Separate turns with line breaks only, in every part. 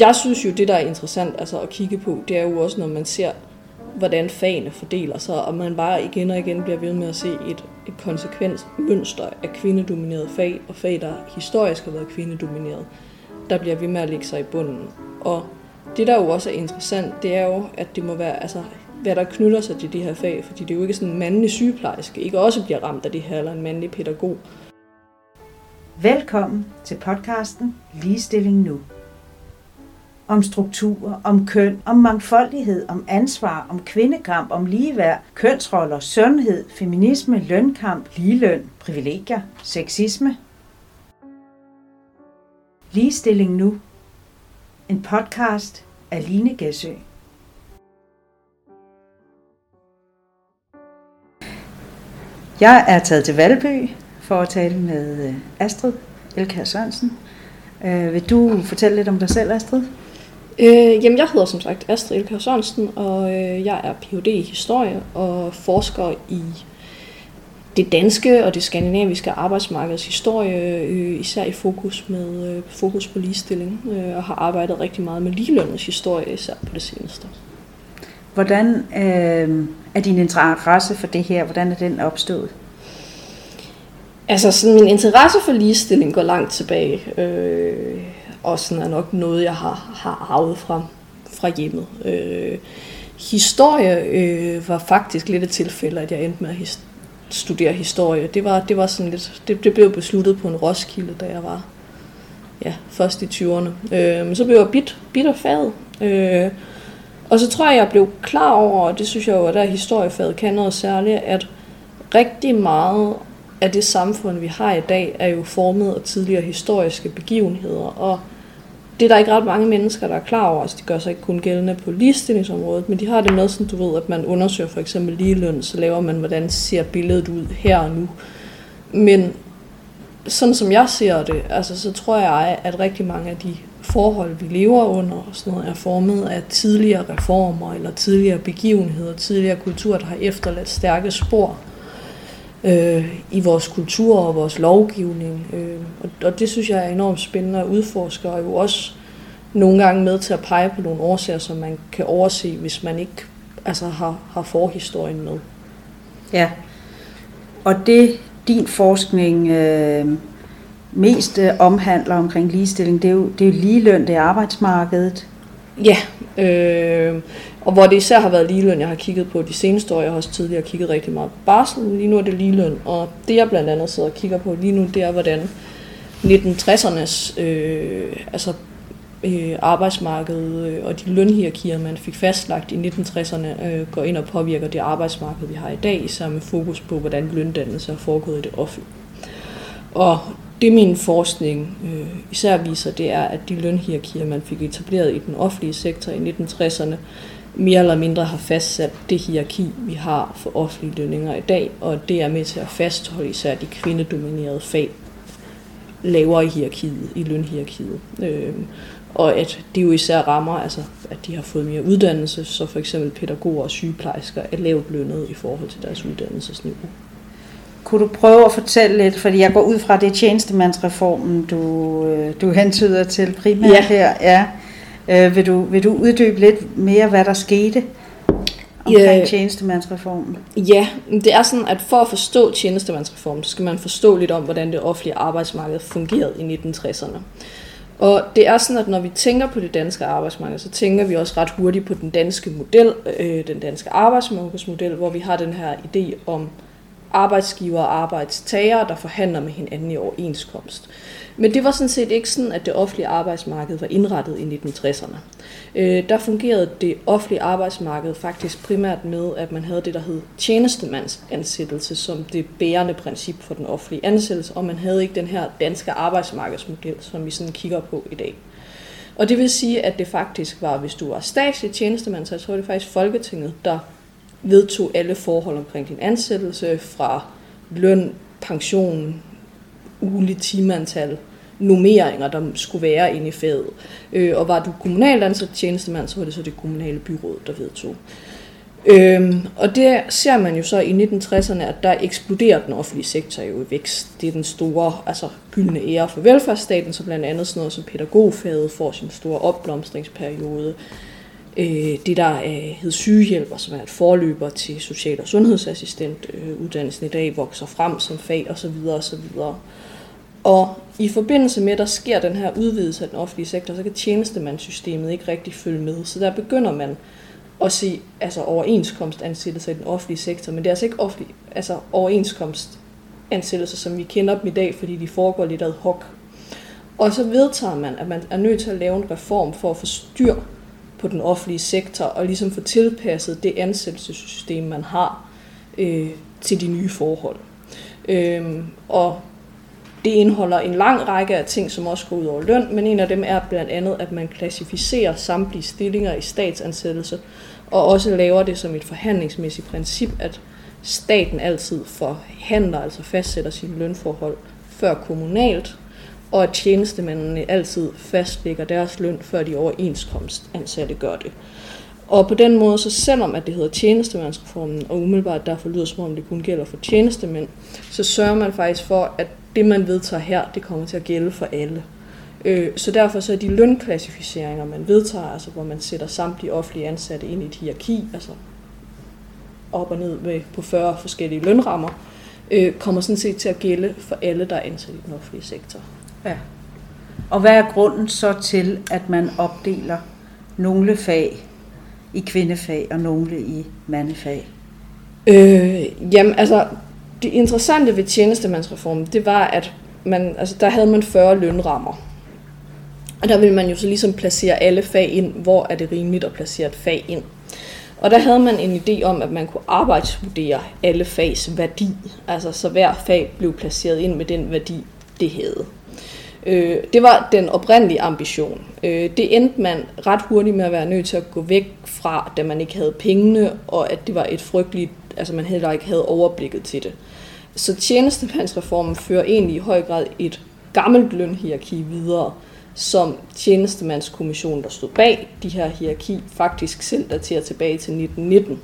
Jeg synes jo, det der er interessant altså at kigge på, det er jo også, når man ser, hvordan fagene fordeler sig, og man bare igen og igen bliver ved med at se et, et konsekvensmønster af kvindedominerede fag, og fag, der historisk har været kvindedomineret, der bliver ved med at lægge sig i bunden. Og det, der jo også er interessant, det er jo, at det må være, altså, hvad der knytter sig til de her fag, fordi det er jo ikke sådan en mandlig sygeplejerske, ikke også bliver ramt af det her, eller en mandlig pædagog.
Velkommen til podcasten Ligestilling Nu. Om strukturer, om køn, om mangfoldighed, om ansvar, om kvindekamp, om ligeværd, kønsroller, sundhed, feminisme, lønkamp, ligeløn, privilegier, sexisme. Ligestilling Nu. En podcast af Line Gæsø. Jeg er taget til Valby for at tale med øh, Astrid Elkær Sørensen. Øh, vil du fortælle lidt om dig selv, Astrid?
Øh, jamen, jeg hedder som sagt Astrid Elkær Sørensen, og øh, jeg er Ph.D. i historie og forsker i det danske og det skandinaviske arbejdsmarkeds historie, øh, især i fokus med øh, fokus på ligestilling, øh, og har arbejdet rigtig meget med ligelønnets historie, især på det seneste.
Hvordan øh, er din interesse for det her? Hvordan er den opstået?
Altså, sådan, min interesse for ligestilling går langt tilbage, øh, og sådan er nok noget, jeg har, har arvet fra, fra hjemmet. Øh, historie øh, var faktisk lidt et tilfælde, at jeg endte med at his, studere historie. Det var, det var sådan lidt, det, det blev besluttet på en Roskilde, da jeg var ja, først i 20'erne. Øh, men så blev jeg bit, bit af faget. Øh, og så tror jeg, jeg blev klar over, og det synes jeg jo, at der historiefaget kan noget særligt, at rigtig meget af det samfund, vi har i dag, er jo formet af tidligere historiske begivenheder, og det er der ikke ret mange mennesker, der er klar over. Altså, de gør sig ikke kun gældende på ligestillingsområdet, men de har det med, sådan, du ved, at man undersøger for eksempel ligeløn, så laver man, hvordan ser billedet ud her og nu. Men sådan som jeg ser det, altså, så tror jeg, at rigtig mange af de forhold, vi lever under, og sådan noget, er formet af tidligere reformer, eller tidligere begivenheder, tidligere kultur, der har efterladt stærke spor øh, i vores kultur og vores lovgivning. Øh, og, og det synes jeg er enormt spændende at udforske, og jo også nogle gange med til at pege på nogle årsager, som man kan overse, hvis man ikke altså, har, har forhistorien med.
Ja, og det din forskning øh, mest øh, omhandler omkring ligestilling, det er jo, det er jo ligeløn, det er arbejdsmarkedet.
Ja, øh, og hvor det især har været ligeløn, jeg har kigget på de seneste år. Jeg har også tidligere kigget rigtig meget på barsel. Lige nu er det ligeløn. Og det jeg blandt andet sidder og kigger på lige nu, det er, hvordan 1960'ernes øh, altså, øh, arbejdsmarked øh, og de lønhierarkier, man fik fastlagt i 1960'erne, øh, går ind og påvirker det arbejdsmarked, vi har i dag, sammen med fokus på, hvordan løndannelse er foregået i det offentlige. Og det min forskning øh, især viser, det er, at de lønhierarkier, man fik etableret i den offentlige sektor i 1960'erne, mere eller mindre har fastsat det hierarki, vi har for offentlige lønninger i dag, og det er med til at fastholde især de kvindedominerede fag lavere i hierarkiet, i lønhierarkiet. Øh, og at det jo især rammer, altså at de har fået mere uddannelse, så for eksempel pædagoger og sygeplejersker er lavt lønnet i forhold til deres uddannelsesniveau.
Kunne du prøve at fortælle lidt, fordi jeg går ud fra det tjenestemandsreformen, du, øh, du hentyder til primært ja. her. Ja. Øh, vil, du, vil du uddybe lidt mere, hvad der skete omkring ja. tjenestemandsreformen?
Ja, det er sådan, at for at forstå tjenestemandsreformen, så skal man forstå lidt om, hvordan det offentlige arbejdsmarked fungerede i 1960'erne. Og det er sådan, at når vi tænker på det danske arbejdsmarked, så tænker vi også ret hurtigt på den danske model, øh, den danske arbejdsmarkedsmodel, hvor vi har den her idé om arbejdsgiver og arbejdstagere, der forhandler med hinanden i overenskomst. Men det var sådan set ikke sådan, at det offentlige arbejdsmarked var indrettet i 1960'erne. Øh, der fungerede det offentlige arbejdsmarked faktisk primært med, at man havde det, der hed tjenestemandsansættelse som det bærende princip for den offentlige ansættelse, og man havde ikke den her danske arbejdsmarkedsmodel, som vi sådan kigger på i dag. Og det vil sige, at det faktisk var, hvis du var statslig tjenestemand, så jeg tror, det faktisk Folketinget, der vedtog alle forhold omkring din ansættelse, fra løn, pension, ugelig timeantal, nummeringer, der skulle være inde i faget. Øh, og var du kommunalt ansat tjenestemand, så var det så det kommunale byråd, der vedtog. Øhm, og det ser man jo så i 1960'erne, at der eksploderer den offentlige sektor jo i vækst. Det er den store altså, gyldne ære for velfærdsstaten, så blandt andet sådan noget som pædagogfaget får sin store opblomstringsperiode. Øh, det der øh, hed sygehjælper, som er et forløber til social- og sundhedsassistent, øh, uddannelsen i dag vokser frem som fag osv. osv. Og i forbindelse med, at der sker den her udvidelse af den offentlige sektor, så kan tjenestemandssystemet ikke rigtig følge med. Så der begynder man at se altså overenskomstansættelser i den offentlige sektor, men det er altså ikke offentlig, altså overenskomstansættelser, som vi kender dem i dag, fordi de foregår lidt ad hoc. Og så vedtager man, at man er nødt til at lave en reform for at få styr på den offentlige sektor, og ligesom få tilpasset det ansættelsessystem, man har øh, til de nye forhold. Øh, og det indeholder en lang række af ting, som også går ud over løn, men en af dem er blandt andet, at man klassificerer samtlige stillinger i statsansættelse, og også laver det som et forhandlingsmæssigt princip, at staten altid forhandler, altså fastsætter sine lønforhold før kommunalt, og at tjenestemændene altid fastlægger deres løn, før de overenskomstansatte gør det. Og på den måde, så selvom at det hedder tjenestemandsreformen, og umiddelbart derfor lyder som om det kun gælder for tjenestemænd, så sørger man faktisk for, at det man vedtager her, det kommer til at gælde for alle. Øh, så derfor så er de lønklassificeringer, man vedtager, altså hvor man sætter samtlige offentlige ansatte ind i et hierarki, altså op og ned med, på 40 forskellige lønrammer, øh, kommer sådan set til at gælde for alle, der er ansat i den offentlige sektor.
Ja. Og hvad er grunden så til, at man opdeler nogle fag i kvindefag og nogle i mandefag?
Øh, jamen, altså, det interessante ved tjenestemandsreformen, det var, at man, altså, der havde man 40 lønrammer. Og der ville man jo så ligesom placere alle fag ind, hvor er det rimeligt at placere et fag ind. Og der havde man en idé om, at man kunne arbejdsvurdere alle fags værdi. Altså så hver fag blev placeret ind med den værdi, det havde. Øh, det var den oprindelige ambition. Øh, det endte man ret hurtigt med at være nødt til at gå væk fra, da man ikke havde pengene, og at det var et frygteligt, altså man heller ikke havde overblikket til det. Så tjenestemandsreformen fører egentlig i høj grad et gammelt lønhierarki videre, som tjenestemandskommissionen, der stod bag de her hierarki, faktisk selv daterer tilbage til 1919.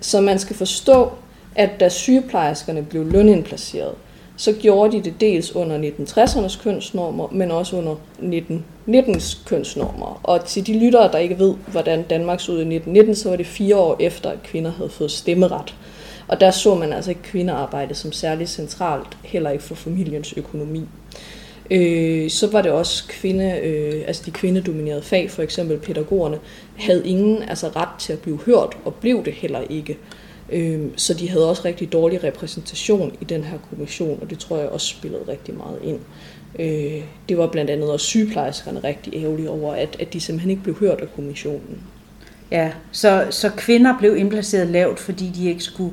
Så man skal forstå, at da sygeplejerskerne blev lønindplaceret, så gjorde de det dels under 1960'ernes kønsnormer, men også under 1919's kønsnormer. Og til de lyttere, der ikke ved, hvordan Danmark så ud i 1919, så var det fire år efter, at kvinder havde fået stemmeret. Og der så man altså ikke kvindearbejde som særligt centralt, heller ikke for familiens økonomi. Øh, så var det også kvinde, øh, altså de kvindedominerede fag, for eksempel pædagogerne, havde ingen altså ret til at blive hørt, og blev det heller ikke. Øh, så de havde også rigtig dårlig repræsentation i den her kommission, og det tror jeg også spillede rigtig meget ind. Øh, det var blandt andet også sygeplejerskerne rigtig ærgerlige over, at, at de simpelthen ikke blev hørt af kommissionen.
Ja, så, så kvinder blev indplaceret lavt, fordi de ikke skulle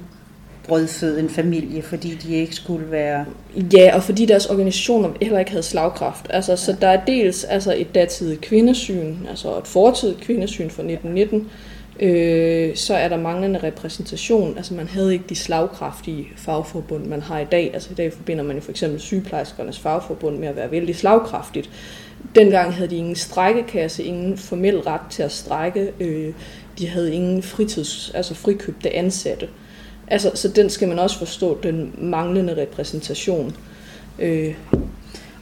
brødføde en familie, fordi de ikke skulle være...
Ja, og fordi deres organisationer heller ikke havde slagkraft. Altså, så der er dels altså et datidigt kvindesyn, altså et fortidigt kvindesyn fra 1919, øh, så er der manglende repræsentation. Altså man havde ikke de slagkraftige fagforbund, man har i dag. Altså i dag forbinder man jo for eksempel sygeplejerskernes fagforbund med at være vældig slagkraftigt. Dengang havde de ingen strækkekasse, ingen formel ret til at strække. Øh, de havde ingen fritids, altså frikøbte ansatte. Altså, så den skal man også forstå, den manglende repræsentation.
Øh.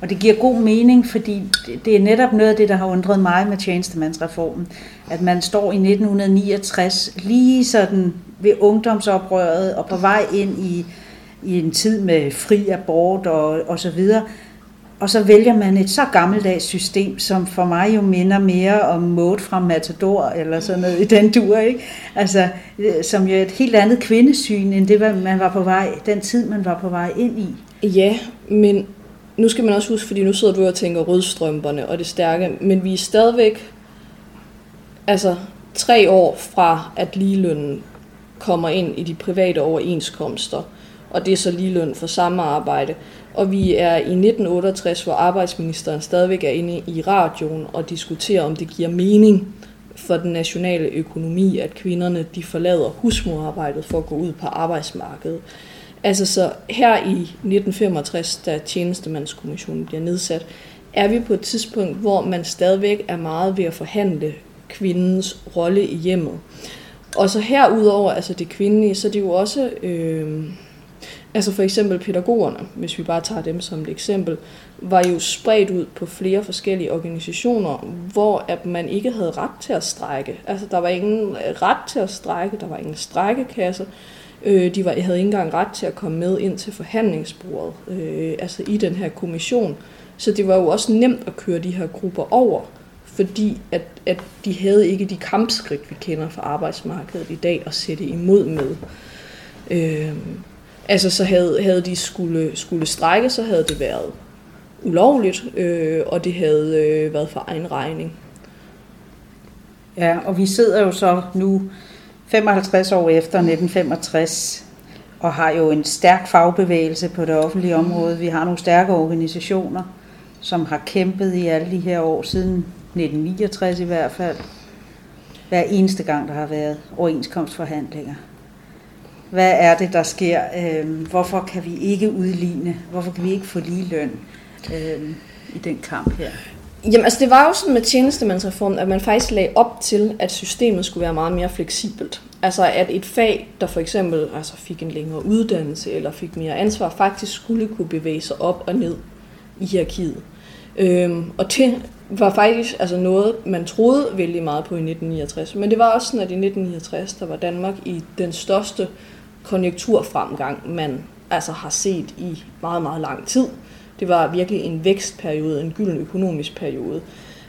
Og det giver god mening, fordi det er netop noget af det, der har undret mig med tjenestemandsreformen. At man står i 1969 lige sådan ved ungdomsoprøret og på vej ind i, i en tid med fri abort og, og så videre. Og så vælger man et så gammeldags system, som for mig jo minder mere om mode fra Matador, eller sådan noget i den dur, ikke? Altså, øh, som jo er et helt andet kvindesyn, end det, man var på vej, den tid, man var på vej ind i.
Ja, men nu skal man også huske, fordi nu sidder du og tænker rødstrømperne og det stærke, men vi er stadigvæk altså tre år fra, at ligelønnen kommer ind i de private overenskomster, og det er så ligeløn for samme arbejde. Og vi er i 1968, hvor arbejdsministeren stadigvæk er inde i radioen og diskuterer, om det giver mening for den nationale økonomi, at kvinderne de forlader husmorarbejdet for at gå ud på arbejdsmarkedet. Altså så her i 1965, da tjenestemandskommissionen bliver nedsat, er vi på et tidspunkt, hvor man stadigvæk er meget ved at forhandle kvindens rolle i hjemmet. Og så herudover, altså det kvindelige, så det er jo også, øh, altså for eksempel pædagogerne, hvis vi bare tager dem som et eksempel, var jo spredt ud på flere forskellige organisationer, hvor at man ikke havde ret til at strække. Altså der var ingen ret til at strække, der var ingen strækkekasse, øh, de var, havde ikke engang ret til at komme med ind til forhandlingsbordet, øh, altså i den her kommission. Så det var jo også nemt at køre de her grupper over fordi at, at de havde ikke de kampskridt, vi kender fra arbejdsmarkedet i dag, at sætte imod med. Øh, altså så havde, havde de skulle, skulle strække, så havde det været ulovligt, øh, og det havde øh, været for egen regning.
Ja, og vi sidder jo så nu 55 år efter 1965 og har jo en stærk fagbevægelse på det offentlige område. Vi har nogle stærke organisationer, som har kæmpet i alle de her år siden 1969 i hvert fald, hver eneste gang, der har været overenskomstforhandlinger. Hvad er det, der sker? Øhm, hvorfor kan vi ikke udligne? Hvorfor kan vi ikke få lige løn øhm, i den kamp her?
Jamen altså det var jo sådan med tjenestemandsreformen, at man faktisk lagde op til, at systemet skulle være meget mere fleksibelt. Altså at et fag, der for eksempel altså fik en længere uddannelse eller fik mere ansvar, faktisk skulle kunne bevæge sig op og ned i hierarkiet. Øhm, og det var faktisk altså noget, man troede vældig meget på i 1969. Men det var også sådan, at i 1969, der var Danmark i den største konjunkturfremgang, man altså har set i meget, meget lang tid. Det var virkelig en vækstperiode, en gylden økonomisk periode.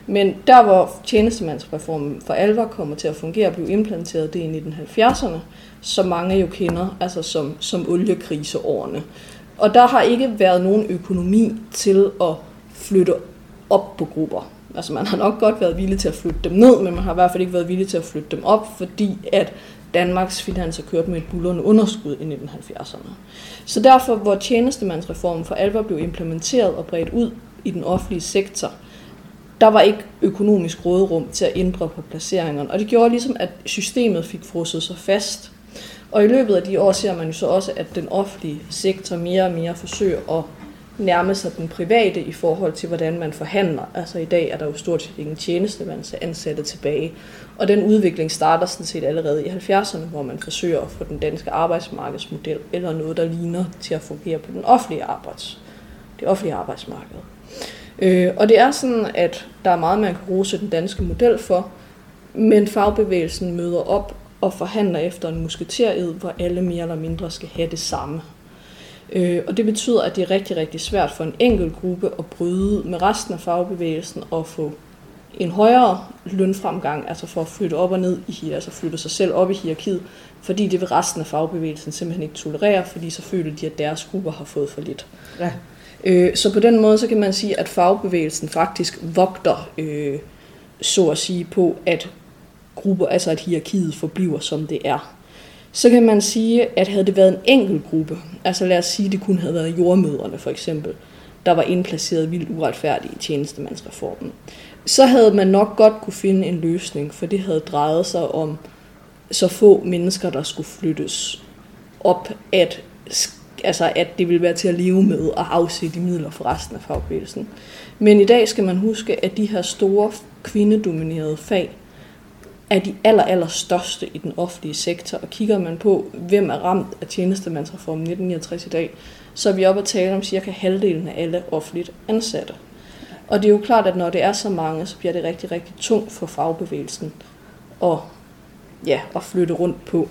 Men der, hvor tjenestemandsreformen for alvor kommer til at fungere, blive implanteret det i 1970'erne, som mange jo kender, altså som, som oliekriseårene. Og der har ikke været nogen økonomi til at flytte op på grupper. Altså man har nok godt været villig til at flytte dem ned, men man har i hvert fald ikke været villig til at flytte dem op, fordi at Danmarks finanser kørte med et bullerende underskud i 1970'erne. Så derfor, hvor tjenestemandsreformen for alvor blev implementeret og bredt ud i den offentlige sektor, der var ikke økonomisk råderum til at ændre på placeringerne. Og det gjorde ligesom, at systemet fik frosset sig fast. Og i løbet af de år ser man jo så også, at den offentlige sektor mere og mere forsøger at nærme sig den private i forhold til, hvordan man forhandler. Altså i dag er der jo stort set ingen tjenestemandsansatte tilbage. Og den udvikling starter sådan set allerede i 70'erne, hvor man forsøger at få den danske arbejdsmarkedsmodel eller noget, der ligner til at fungere på den offentlige arbejds, det offentlige arbejdsmarked. Øh, og det er sådan, at der er meget, man kan rose den danske model for, men fagbevægelsen møder op og forhandler efter en musketeriet, hvor alle mere eller mindre skal have det samme. Øh, og det betyder, at det er rigtig, rigtig svært for en enkelt gruppe at bryde med resten af fagbevægelsen og få en højere lønfremgang, altså for at flytte op og ned i altså flytte sig selv op i hierarkiet, fordi det vil resten af fagbevægelsen simpelthen ikke tolerere, fordi så føler de, at deres grupper har fået for lidt. Ja. Øh, så på den måde, så kan man sige, at fagbevægelsen faktisk vogter, øh, så at sige, på, at grupper, altså at hierarkiet forbliver, som det er så kan man sige, at havde det været en enkelt gruppe, altså lad os sige, at det kun havde været jordmøderne for eksempel, der var indplaceret vildt uretfærdigt i tjenestemandsreformen, så havde man nok godt kunne finde en løsning, for det havde drejet sig om så få mennesker, der skulle flyttes op, at, altså at det ville være til at leve med og afsætte de midler for resten af fagbevægelsen. Men i dag skal man huske, at de her store kvindedominerede fag, er de aller, aller største i den offentlige sektor. Og kigger man på, hvem er ramt af tjenestemandsreformen 1969 i dag, så er vi oppe at tale om cirka halvdelen af alle offentligt ansatte. Og det er jo klart, at når det er så mange, så bliver det rigtig, rigtig tungt for fagbevægelsen at, ja, at flytte rundt på.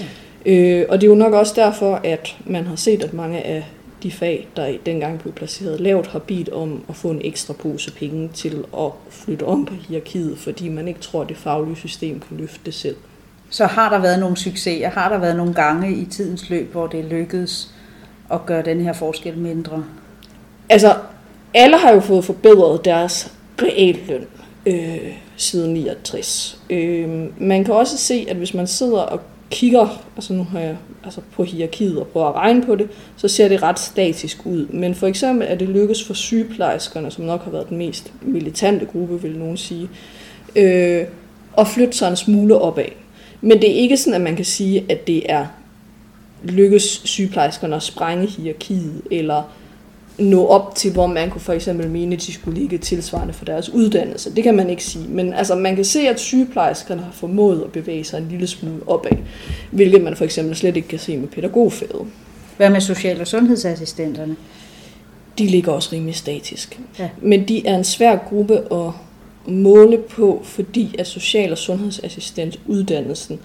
Ja. Øh, og det er jo nok også derfor, at man har set, at mange af de fag, der dengang blev placeret lavt, har bidt om at få en ekstra pose penge til at flytte om på hierarkiet, fordi man ikke tror, at det faglige system kan løfte det selv.
Så har der været nogle succeser, har der været nogle gange i tidens løb, hvor det lykkedes at gøre den her forskel mindre?
Altså, alle har jo fået forbedret deres realløn øh, siden 69. Øh, man kan også se, at hvis man sidder og kigger, altså nu har jeg altså på hierarkiet og prøver at regne på det, så ser det ret statisk ud. Men for eksempel er det lykkes for sygeplejerskerne, som nok har været den mest militante gruppe, vil nogen sige, øh, at flytte sig en smule opad. Men det er ikke sådan, at man kan sige, at det er lykkes sygeplejerskerne at sprænge hierarkiet, eller nå op til, hvor man kunne for eksempel mene, at de skulle ligge tilsvarende for deres uddannelse. Det kan man ikke sige. Men altså, man kan se, at sygeplejerskerne har formået at bevæge sig en lille smule opad, hvilket man for eksempel slet ikke kan se med pædagogfaget.
Hvad med social- og sundhedsassistenterne?
De ligger også rimelig statisk.
Ja.
Men de er en svær gruppe at måle på, fordi at social- og sundhedsassistentuddannelsen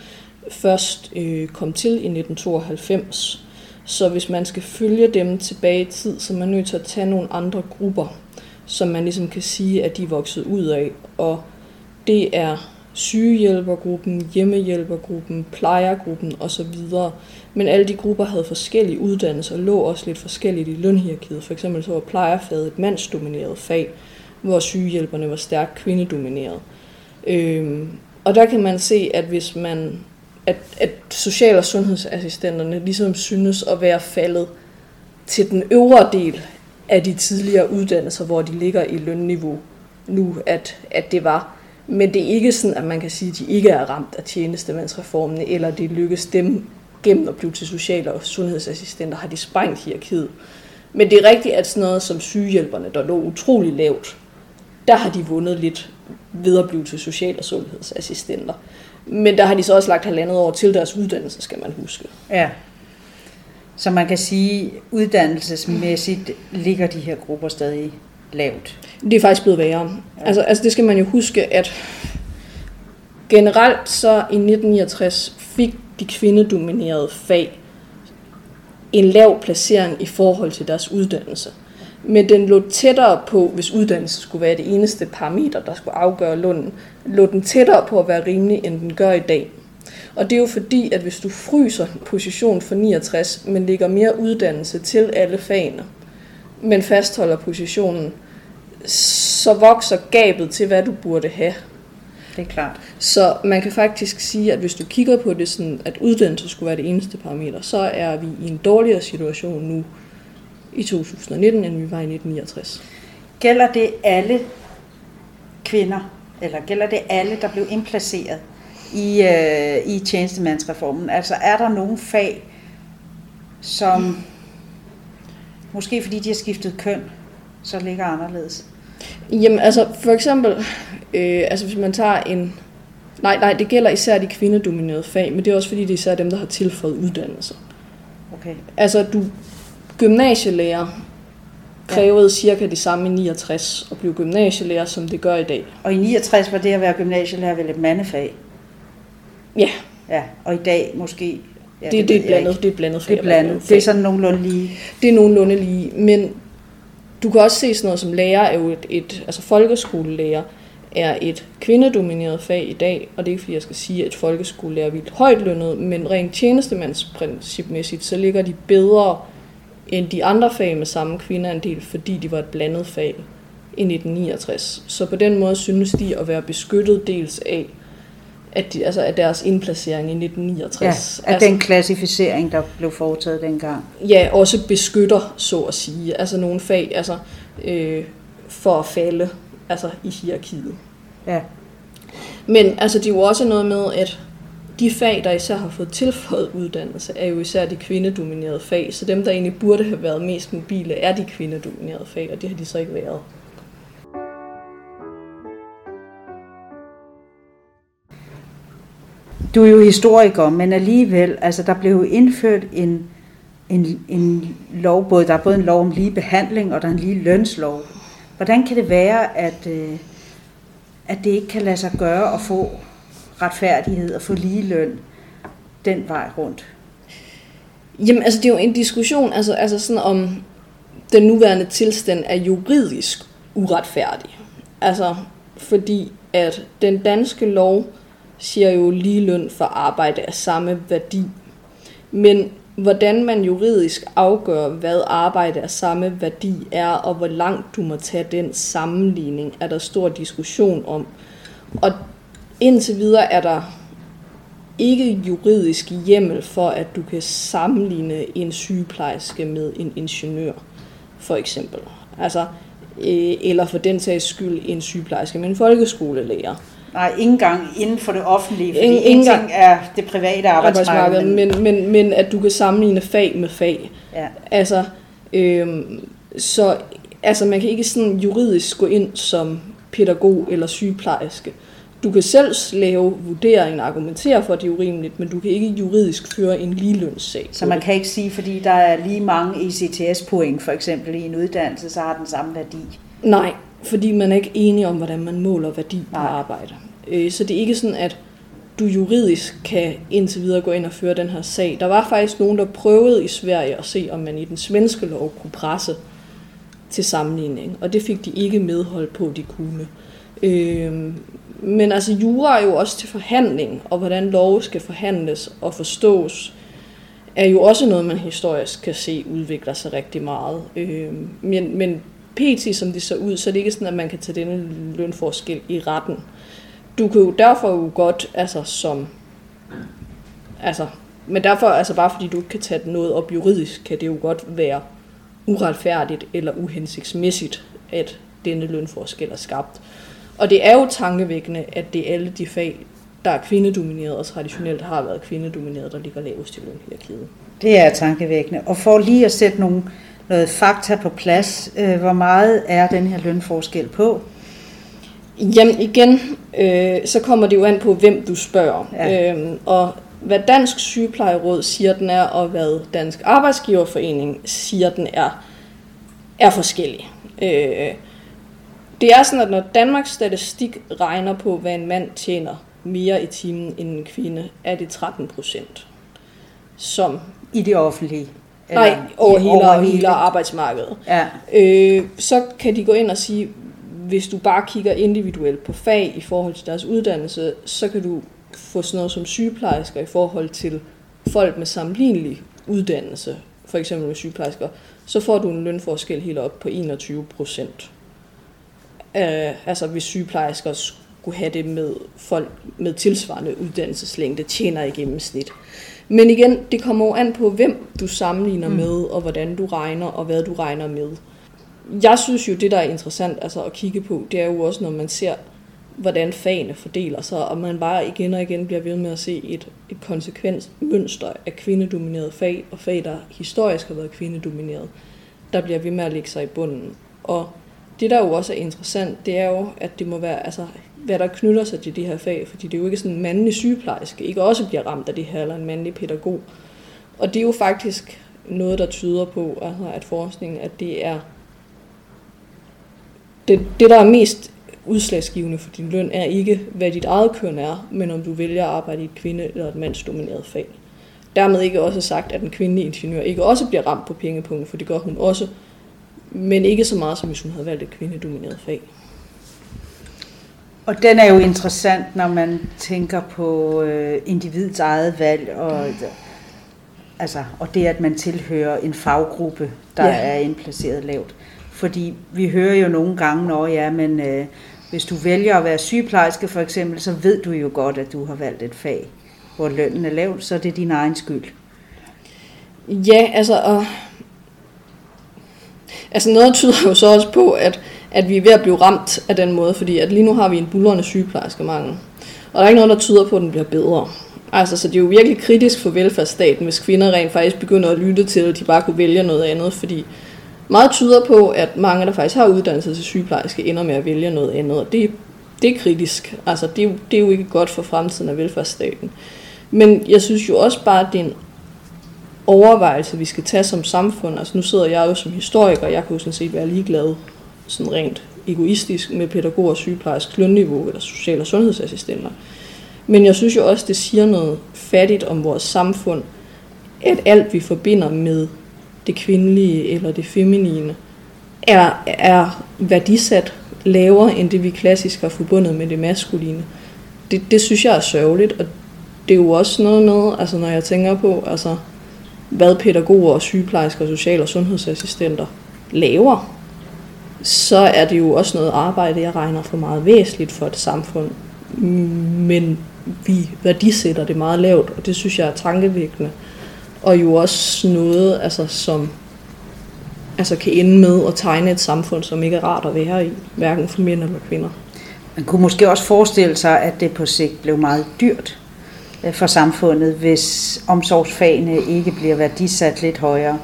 først øh, kom til i 1992. Så hvis man skal følge dem tilbage i tid, så er man nødt til at tage nogle andre grupper, som man ligesom kan sige, at de er vokset ud af. Og det er sygehjælpergruppen, hjemmehjælpergruppen, plejergruppen osv. Men alle de grupper havde forskellige uddannelser og lå også lidt forskelligt i lønhierarkiet. For eksempel så var plejerfaget et mandsdomineret fag, hvor sygehjælperne var stærkt kvindedomineret. Øhm, og der kan man se, at hvis man at, at social- og sundhedsassistenterne ligesom synes at være faldet til den øvre del af de tidligere uddannelser, hvor de ligger i lønniveau nu, at, at det var. Men det er ikke sådan, at man kan sige, at de ikke er ramt af tjenestemandsreformen, eller det lykkes dem gennem at blive til social- og sundhedsassistenter, har de sprængt hierarkiet. Men det er rigtigt, at sådan noget som sygehjælperne, der lå utrolig lavt, der har de vundet lidt ved at blive til social- og sundhedsassistenter. Men der har de så også lagt halvandet år til deres uddannelse, skal man huske.
Ja. Så man kan sige, uddannelsesmæssigt ligger de her grupper stadig lavt.
Det er faktisk blevet værre. Ja. Altså, altså det skal man jo huske, at generelt så i 1969 fik de kvindedominerede fag en lav placering i forhold til deres uddannelse. Men den lå tættere på, hvis uddannelse skulle være det eneste parameter, der skulle afgøre lunden, lå den tættere på at være rimelig, end den gør i dag. Og det er jo fordi, at hvis du fryser position for 69, men lægger mere uddannelse til alle fagene, men fastholder positionen, så vokser gabet til, hvad du burde have.
Det er klart.
Så man kan faktisk sige, at hvis du kigger på det sådan, at uddannelse skulle være det eneste parameter, så er vi i en dårligere situation nu i 2019, end vi var i 1969.
Gælder det alle kvinder, eller gælder det alle, der blev indplaceret i, øh, i tjenestemandsreformen? Altså er der nogle fag, som måske fordi de har skiftet køn, så ligger anderledes?
Jamen altså, for eksempel, øh, altså hvis man tager en... Nej, nej, det gælder især de kvindedominerede fag, men det er også fordi, det er især dem, der har tilføjet uddannelse.
Okay.
Altså, du gymnasielærer krævede ja. cirka det samme i 69 at blive gymnasielærer, som det gør i dag.
Og i 69 var det at være gymnasielærer vel et mandefag?
Ja.
Ja, og i dag måske... Ja,
det, det, det, er blandet, det er blandet.
Det er blandet. Det er sådan nogenlunde lige.
Det er nogenlunde lige, men du kan også se sådan noget som lærer er jo et, et altså folkeskolelærer er et kvindedomineret fag i dag, og det er ikke fordi jeg skal sige, at folkeskolelærer er vildt højt lønnet, men rent tjenestemandsprincipmæssigt, så ligger de bedre end de andre fag med samme kvindeandel, fordi de var et blandet fag i 1969. Så på den måde synes de at være beskyttet dels af, at de, altså af deres indplacering i 1969.
Ja, af altså, den klassificering, der blev foretaget dengang.
Ja, også beskytter, så at sige. Altså nogle fag, altså øh, for at falde altså i hierarkiet.
Ja.
Men altså, det er jo også noget med, at de fag, der især har fået tilføjet uddannelse, er jo især de kvindedominerede fag. Så dem, der egentlig burde have været mest mobile, er de kvindedominerede fag, og det har de så ikke været.
Du er jo historiker, men alligevel, altså der blev jo indført en, en, en lov, både, der er både en lov om lige behandling, og der er en lige lønslov. Hvordan kan det være, at, øh, at det ikke kan lade sig gøre at få retfærdighed og få lige løn den vej rundt?
Jamen, altså det er jo en diskussion, altså, altså sådan om den nuværende tilstand er juridisk uretfærdig. Altså, fordi at den danske lov siger jo lige løn for arbejde af samme værdi. Men hvordan man juridisk afgør, hvad arbejde af samme værdi er, og hvor langt du må tage den sammenligning, er der stor diskussion om. Og indtil videre er der ikke juridisk hjemmel for, at du kan sammenligne en sygeplejerske med en ingeniør, for eksempel. Altså, øh, eller for den sags skyld en sygeplejerske med en folkeskolelærer.
Nej, ingen gang inden for det offentlige, fordi ingen, ingen ting er det private arbejdsmarked.
Men, men, men, men at du kan sammenligne fag med fag.
Ja.
Altså, øhm, Så altså, man kan ikke sådan juridisk gå ind som pædagog eller sygeplejerske. Du kan selv lave vurderingen og argumentere for, at det er urimeligt, men du kan ikke juridisk føre en ligelønssag.
Så man kan ikke sige, fordi der er lige mange ECTS-point for eksempel i en uddannelse, så har den samme værdi?
Nej, fordi man er ikke enig om, hvordan man måler værdi på Nej. arbejde. Øh, så det er ikke sådan, at du juridisk kan indtil videre gå ind og føre den her sag. Der var faktisk nogen, der prøvede i Sverige at se, om man i den svenske lov kunne presse til sammenligning, og det fik de ikke medhold på, de kunne. Øh, men altså, jura er jo også til forhandling, og hvordan lov skal forhandles og forstås, er jo også noget, man historisk kan se udvikler sig rigtig meget. Øh, men, men pt. som det ser ud, så er det ikke sådan, at man kan tage denne lønforskel i retten. Du kan jo derfor jo godt, altså som, altså, men derfor, altså bare fordi du ikke kan tage noget op juridisk, kan det jo godt være uretfærdigt eller uhensigtsmæssigt, at denne lønforskel er skabt. Og det er jo tankevækkende, at det er alle de fag, der er kvindedomineret og traditionelt har været kvindedomineret, der ligger lavest i lønhierarkiet.
Det er tankevækkende. Og for lige at sætte nogle, noget fakta på plads, øh, hvor meget er den her lønforskel på?
Jamen igen, øh, så kommer det jo an på, hvem du spørger. Ja. Øhm, og hvad Dansk Sygeplejeråd siger, den er, og hvad Dansk Arbejdsgiverforening siger, den er, er forskellig. Øh, det er sådan, at når Danmarks Statistik regner på, hvad en mand tjener mere i timen end en kvinde, er det 13 procent. Som
I det offentlige?
Eller nej, over, hele, over hele, hele arbejdsmarkedet. Ja. Øh, så kan de gå ind og sige, hvis du bare kigger individuelt på fag i forhold til deres uddannelse, så kan du få sådan noget som sygeplejersker i forhold til folk med sammenlignelig uddannelse, for eksempel med sygeplejersker, så får du en lønforskel helt op på 21 procent. Øh, altså hvis sygeplejersker skulle have det med folk med tilsvarende uddannelseslængde, tjener i gennemsnit. Men igen, det kommer jo an på, hvem du sammenligner mm. med, og hvordan du regner, og hvad du regner med. Jeg synes jo, det der er interessant altså at kigge på, det er jo også, når man ser, hvordan fagene fordeler sig, og man bare igen og igen bliver ved med at se et, et konsekvens mønster af kvindedominerede fag, og fag, der historisk har været kvindedomineret, der bliver ved med at lægge sig i bunden. Og det, der jo også er interessant, det er jo, at det må være, altså, hvad der knytter sig til de her fag, fordi det er jo ikke sådan en mandlig sygeplejerske, ikke også bliver ramt af det her, eller en mandlig pædagog. Og det er jo faktisk noget, der tyder på, altså, at forskningen, at det er det, det, der er mest udslagsgivende for din løn, er ikke, hvad dit eget køn er, men om du vælger at arbejde i et kvinde- eller et mandsdomineret fag. Dermed ikke også sagt, at en kvindelig ingeniør ikke også bliver ramt på pengepunkten, for det gør hun også, men ikke så meget, som hvis hun havde valgt et kvindedomineret fag.
Og den er jo interessant, når man tænker på øh, individets eget valg, og, altså, og det, at man tilhører en faggruppe, der ja. er indplaceret lavt. Fordi vi hører jo nogle gange, når ja, men øh, hvis du vælger at være sygeplejerske for eksempel, så ved du jo godt, at du har valgt et fag, hvor lønnen er lav, så er det din egen skyld.
Ja, altså, og Altså noget tyder jo så også på, at, at vi er ved at blive ramt af den måde, fordi at lige nu har vi en bullerende sygeplejerskemangel. Og der er ikke noget, der tyder på, at den bliver bedre. Altså, så det er jo virkelig kritisk for velfærdsstaten, hvis kvinder rent faktisk begynder at lytte til, at de bare kunne vælge noget andet, fordi meget tyder på, at mange, der faktisk har uddannelse til sygeplejerske, ender med at vælge noget andet, og det, det er kritisk. Altså, det det er jo ikke godt for fremtiden af velfærdsstaten. Men jeg synes jo også bare, at det er en overvejelse, vi skal tage som samfund. Altså nu sidder jeg jo som historiker, og jeg kunne sådan set være ligeglad, sådan rent egoistisk, med pædagoger, sygeplejersk, lønniveau eller social- og sundhedsassistenter. Men jeg synes jo også, det siger noget fattigt om vores samfund, at alt vi forbinder med det kvindelige eller det feminine, er, er værdisat lavere end det, vi klassisk har forbundet med det maskuline. Det, det synes jeg er sørgeligt, og det er jo også noget med, altså når jeg tænker på, altså hvad pædagoger og sygeplejersker og social- og sundhedsassistenter laver, så er det jo også noget arbejde, jeg regner for meget væsentligt for et samfund. Men vi værdisætter det meget lavt, og det synes jeg er tankevækkende. Og jo også noget, altså, som altså, kan ende med at tegne et samfund, som ikke er rart at være i, hverken for mænd eller kvinder.
Man kunne måske også forestille sig, at det på sigt blev meget dyrt for samfundet, hvis omsorgsfagene ikke bliver værdisat lidt højere?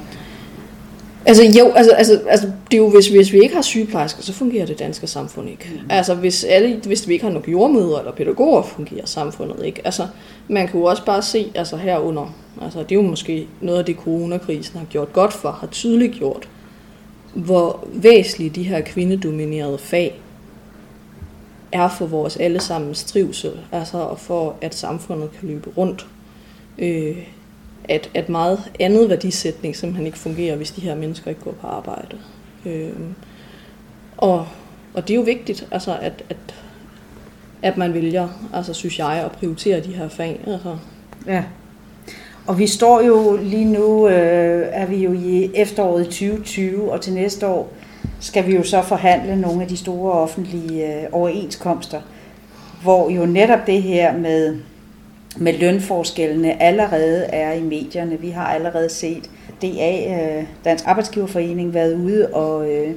Altså jo, altså, altså, altså det er jo, hvis, hvis vi ikke har sygeplejersker, så fungerer det danske samfund ikke. Mm. Altså hvis, alle, hvis vi ikke har nok jordmøder eller pædagoger, fungerer samfundet ikke. Altså man kan jo også bare se, altså herunder, altså det er jo måske noget af det coronakrisen har gjort godt for, har tydeligt gjort, hvor væsentlige de her kvindedominerede fag er for vores allesammens trivsel, altså for at samfundet kan løbe rundt. Øh, at, at meget andet værdisætning simpelthen ikke fungerer, hvis de her mennesker ikke går på arbejde. Øh, og, og det er jo vigtigt, altså at, at, at man vælger, altså synes jeg, at prioritere de her fag. Altså.
Ja. Og vi står jo lige nu, øh, er vi jo i efteråret 2020, og til næste år skal vi jo så forhandle nogle af de store offentlige øh, overenskomster, hvor jo netop det her med, med lønforskellene allerede er i medierne. Vi har allerede set DA, øh, Dansk Arbejdsgiverforening, været ude og, øh,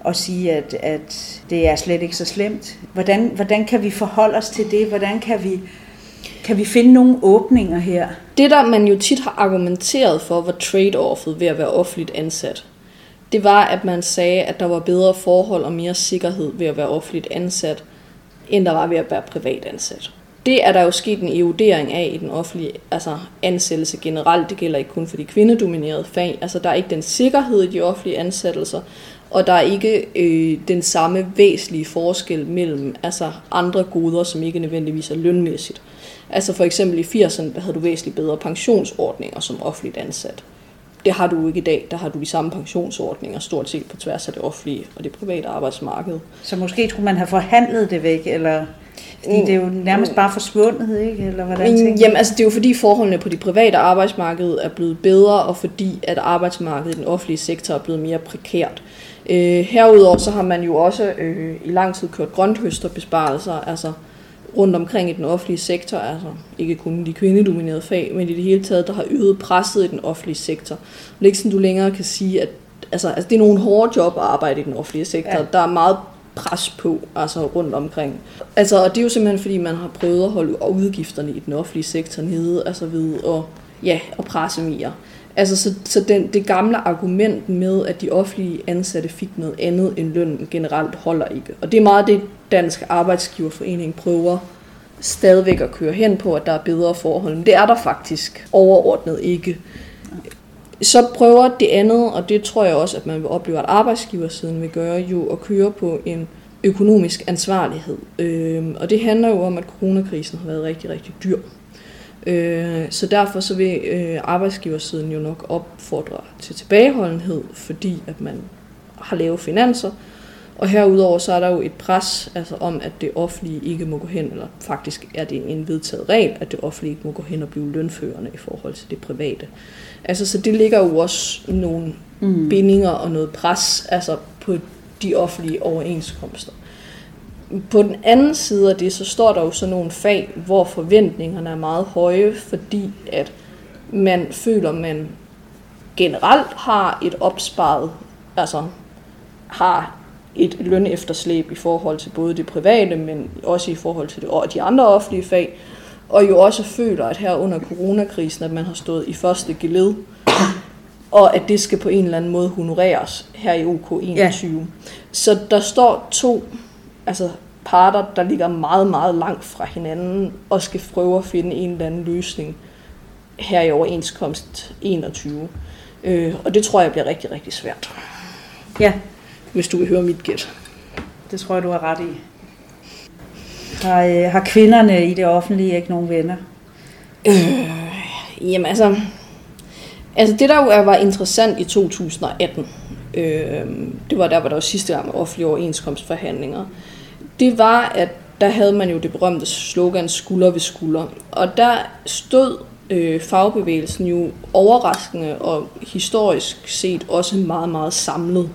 og sige, at, at det er slet ikke så slemt. Hvordan, hvordan kan vi forholde os til det? Hvordan kan vi, kan vi finde nogle åbninger her?
Det, der man jo tit har argumenteret for, var trade-offet ved at være offentligt ansat det var, at man sagde, at der var bedre forhold og mere sikkerhed ved at være offentligt ansat, end der var ved at være privat ansat. Det er der jo sket en erodering af i den offentlige altså ansættelse generelt. Det gælder ikke kun for de kvindedominerede fag. Altså der er ikke den sikkerhed i de offentlige ansættelser, og der er ikke øh, den samme væsentlige forskel mellem altså andre goder, som ikke nødvendigvis er lønmæssigt. Altså for eksempel i 80'erne, der havde du væsentligt bedre pensionsordninger som offentligt ansat. Det har du ikke i dag. Der har du de samme pensionsordninger stort set på tværs af det offentlige og det private arbejdsmarked.
Så måske skulle man have forhandlet det væk, eller fordi det er jo nærmest bare forsvundet, ikke? Eller hvordan
tænker Jamen, altså det er jo fordi forholdene på det private arbejdsmarked er blevet bedre, og fordi at arbejdsmarkedet i den offentlige sektor er blevet mere prekært. Øh, herudover så har man jo også øh, i lang tid kørt grønthøsterbesparelser, altså rundt omkring i den offentlige sektor, altså ikke kun de kvindedominerede fag, men i det hele taget, der har øget presset i den offentlige sektor. Det er ikke sådan, du længere kan sige, at altså, altså, det er nogle hårde job at arbejde i den offentlige sektor. Ja. Der er meget pres på, altså rundt omkring. Altså, og det er jo simpelthen, fordi man har prøvet at holde udgifterne i den offentlige sektor nede, altså ved at, ja, at presse mere. Altså, så, så den, det gamle argument med, at de offentlige ansatte fik noget andet end løn generelt, holder ikke. Og det er meget det, Dansk Arbejdsgiverforening prøver stadigvæk at køre hen på, at der er bedre forhold. Men det er der faktisk overordnet ikke. Så prøver det andet, og det tror jeg også, at man vil opleve, at arbejdsgiversiden vil gøre, jo at køre på en økonomisk ansvarlighed. Øhm, og det handler jo om, at coronakrisen har været rigtig, rigtig dyr. Øh, så derfor så vil øh, arbejdsgiversiden jo nok opfordre til tilbageholdenhed, fordi at man har lave finanser, og herudover så er der jo et pres altså om, at det offentlige ikke må gå hen, eller faktisk er det en vedtaget regel, at det offentlige ikke må gå hen og blive lønførende i forhold til det private. Altså, så det ligger jo også nogle mm. bindinger og noget pres altså på de offentlige overenskomster. På den anden side af det, så står der jo sådan nogle fag, hvor forventningerne er meget høje, fordi at man føler, man generelt har et opsparet, altså har et lønefterslæb i forhold til både det private, men også i forhold til det, og de andre offentlige fag, og jo også føler, at her under coronakrisen, at man har stået i første geled, og at det skal på en eller anden måde honoreres her i OK21. Ja. Så der står to altså parter, der ligger meget, meget langt fra hinanden, og skal prøve at finde en eller anden løsning her i overenskomst 21. Øh, og det tror jeg bliver rigtig, rigtig svært.
Ja,
hvis du vil høre mit gæt.
Det tror jeg, du har ret i. Har, øh, har kvinderne i det offentlige ikke nogen venner?
Øh, jamen altså, altså det der jo var interessant i 2018, øh, det var der, hvor der var sidste gang med offentlige overenskomstforhandlinger, det var, at der havde man jo det berømte slogan skulder ved skulder. Og der stod øh, fagbevægelsen jo overraskende og historisk set også meget, meget samlet.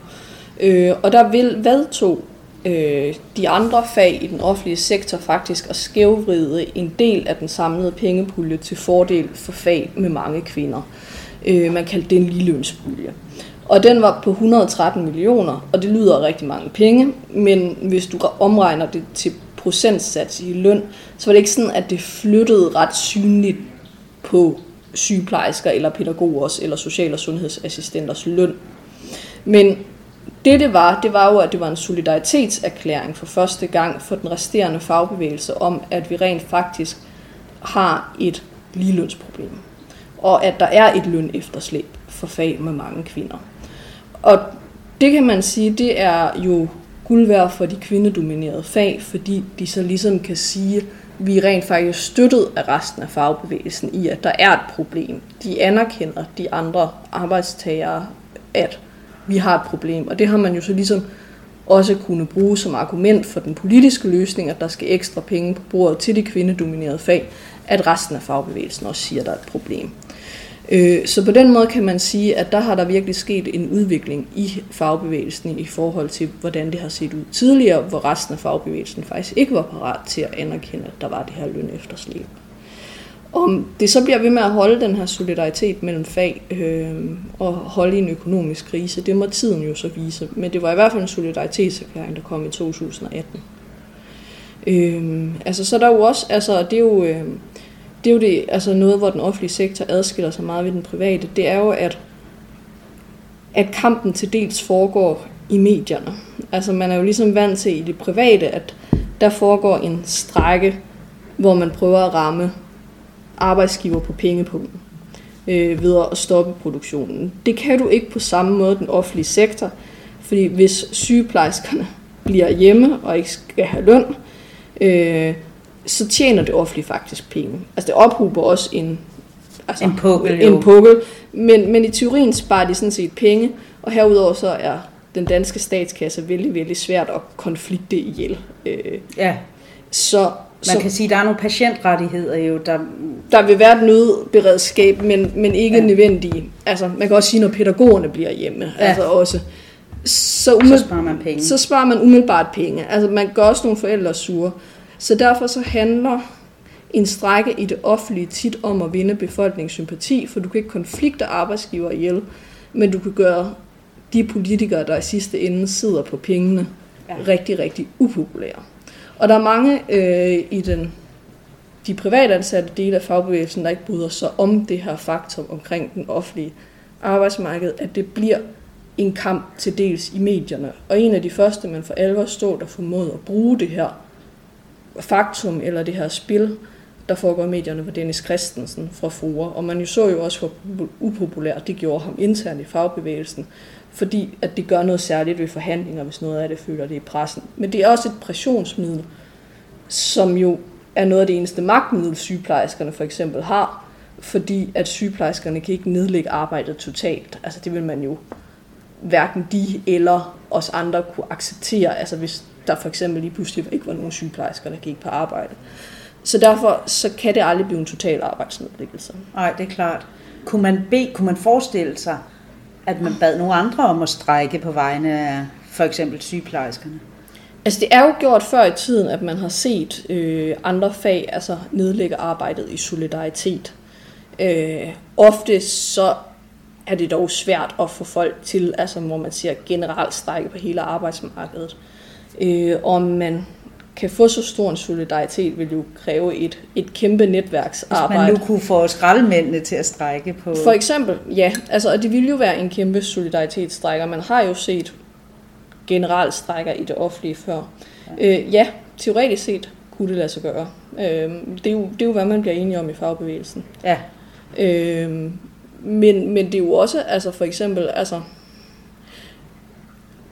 Øh, og der vil vedtog øh, de andre fag i den offentlige sektor faktisk at skævvride en del af den samlede pengepulje til fordel for fag med mange kvinder. Øh, man kaldte det en ligelønspulje. Og den var på 113 millioner, og det lyder rigtig mange penge, men hvis du omregner det til procentsats i løn, så var det ikke sådan, at det flyttede ret synligt på sygeplejersker eller pædagogers eller social- og sundhedsassistenters løn Men det det var, det var jo, at det var en solidaritetserklæring for første gang for den resterende fagbevægelse om, at vi rent faktisk har et ligelønsproblem. Og at der er et løn efterslæb for fag med mange kvinder. Og det kan man sige, det er jo guld værd for de kvindedominerede fag, fordi de så ligesom kan sige, at vi er rent faktisk støttet af resten af fagbevægelsen i, at der er et problem. De anerkender de andre arbejdstagere, at vi har et problem. Og det har man jo så ligesom også kunne bruge som argument for den politiske løsning, at der skal ekstra penge på bordet til de kvindedominerede fag, at resten af fagbevægelsen også siger, at der er et problem. Øh, så på den måde kan man sige, at der har der virkelig sket en udvikling i fagbevægelsen i forhold til, hvordan det har set ud tidligere, hvor resten af fagbevægelsen faktisk ikke var parat til at anerkende, at der var det her løn efterslæb. Om det så bliver ved med at holde den her solidaritet mellem fag øh, og holde i en økonomisk krise, det må tiden jo så vise. Men det var i hvert fald en solidaritetserklæring, der kom i 2018. Øh, altså så der er jo også, altså det er jo, øh, det er jo det, altså noget, hvor den offentlige sektor adskiller sig meget ved den private, det er jo, at, at kampen til dels foregår i medierne. Altså man er jo ligesom vant til i det private, at der foregår en strække, hvor man prøver at ramme arbejdsgiver på pengepunkten øh, ved at stoppe produktionen. Det kan du ikke på samme måde den offentlige sektor, fordi hvis sygeplejerskerne bliver hjemme og ikke skal have løn, øh, så tjener det offentlige faktisk penge. Altså det ophober også en, altså,
en pukkel,
en pukkel men, men i teorien sparer de sådan set penge, og herudover så er den danske statskasse vældig, vældig svært at konflikte ihjel. Øh,
ja.
Så,
man
så,
kan sige, at der er nogle patientrettigheder jo, der...
Der vil være et nødberedskab, men, men ikke ja. nødvendige. Altså, man kan også sige, når pædagogerne bliver hjemme. Ja. Altså også.
Så, umiddelbart, så sparer man penge.
Så sparer man umiddelbart penge. Altså, man gør også nogle forældre sure. Så derfor så handler en strække i det offentlige tit om at vinde befolkningssympati, for du kan ikke konflikte arbejdsgiver ihjel, men du kan gøre de politikere, der i sidste ende sidder på pengene, ja. rigtig, rigtig upopulære. Og der er mange øh, i den, de privatansatte dele af fagbevægelsen, der ikke bryder sig om det her faktum omkring den offentlige arbejdsmarked, at det bliver en kamp til dels i medierne. Og en af de første, man for alvor stod, der formåede at bruge det her faktum, eller det her spil, der foregår i medierne, for Dennis Christensen fra FOA. Og man jo så jo også, hvor upopulært det gjorde ham internt i fagbevægelsen, fordi at det gør noget særligt ved forhandlinger, hvis noget af det føler det i pressen. Men det er også et pressionsmiddel, som jo er noget af det eneste magtmiddel, sygeplejerskerne for eksempel har, fordi at sygeplejerskerne kan ikke nedlægge arbejdet totalt. Altså det vil man jo hverken de eller os andre kunne acceptere, altså hvis der for eksempel lige pludselig ikke var nogen sygeplejersker, der gik på arbejde. Så derfor så kan det aldrig blive en total arbejdsnedlæggelse.
Nej, det er klart. Kunne man, be, kunne man forestille sig, at man bad nogle andre om at strække på vegne af for eksempel sygeplejerskerne?
Altså det er jo gjort før i tiden, at man har set øh, andre fag altså nedlægge arbejdet i solidaritet. Øh, ofte så er det dog svært at få folk til, altså hvor man siger generelt strække på hele arbejdsmarkedet. Øh, om man kan få så stor en solidaritet, vil jo kræve et, et kæmpe netværksarbejde.
Hvis man nu kunne få skraldemændene til at strække på...
For eksempel, ja. Altså, og det ville jo være en kæmpe solidaritetsstrækker. Man har jo set generalstrækker i det offentlige før. Ja, øh, ja teoretisk set kunne det lade sig gøre. Øh, det, er jo, det er jo, hvad man bliver enige om i fagbevægelsen.
Ja.
Øh, men, men det er jo også, altså for eksempel, altså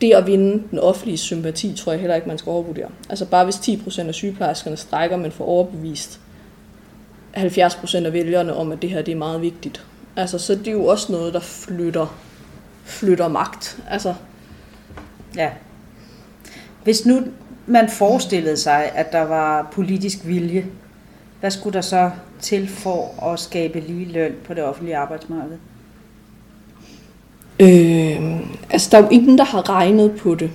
det at vinde den offentlige sympati, tror jeg heller ikke, man skal overvurdere. Altså bare hvis 10% af sygeplejerskerne strækker, men får overbevist 70% af vælgerne om, at det her det er meget vigtigt. Altså, så det er jo også noget, der flytter, flytter magt. Altså.
Ja. Hvis nu man forestillede sig, at der var politisk vilje, hvad skulle der så til for at skabe lige løn på det offentlige arbejdsmarked?
Øh, altså, der er jo ingen, der har regnet på det,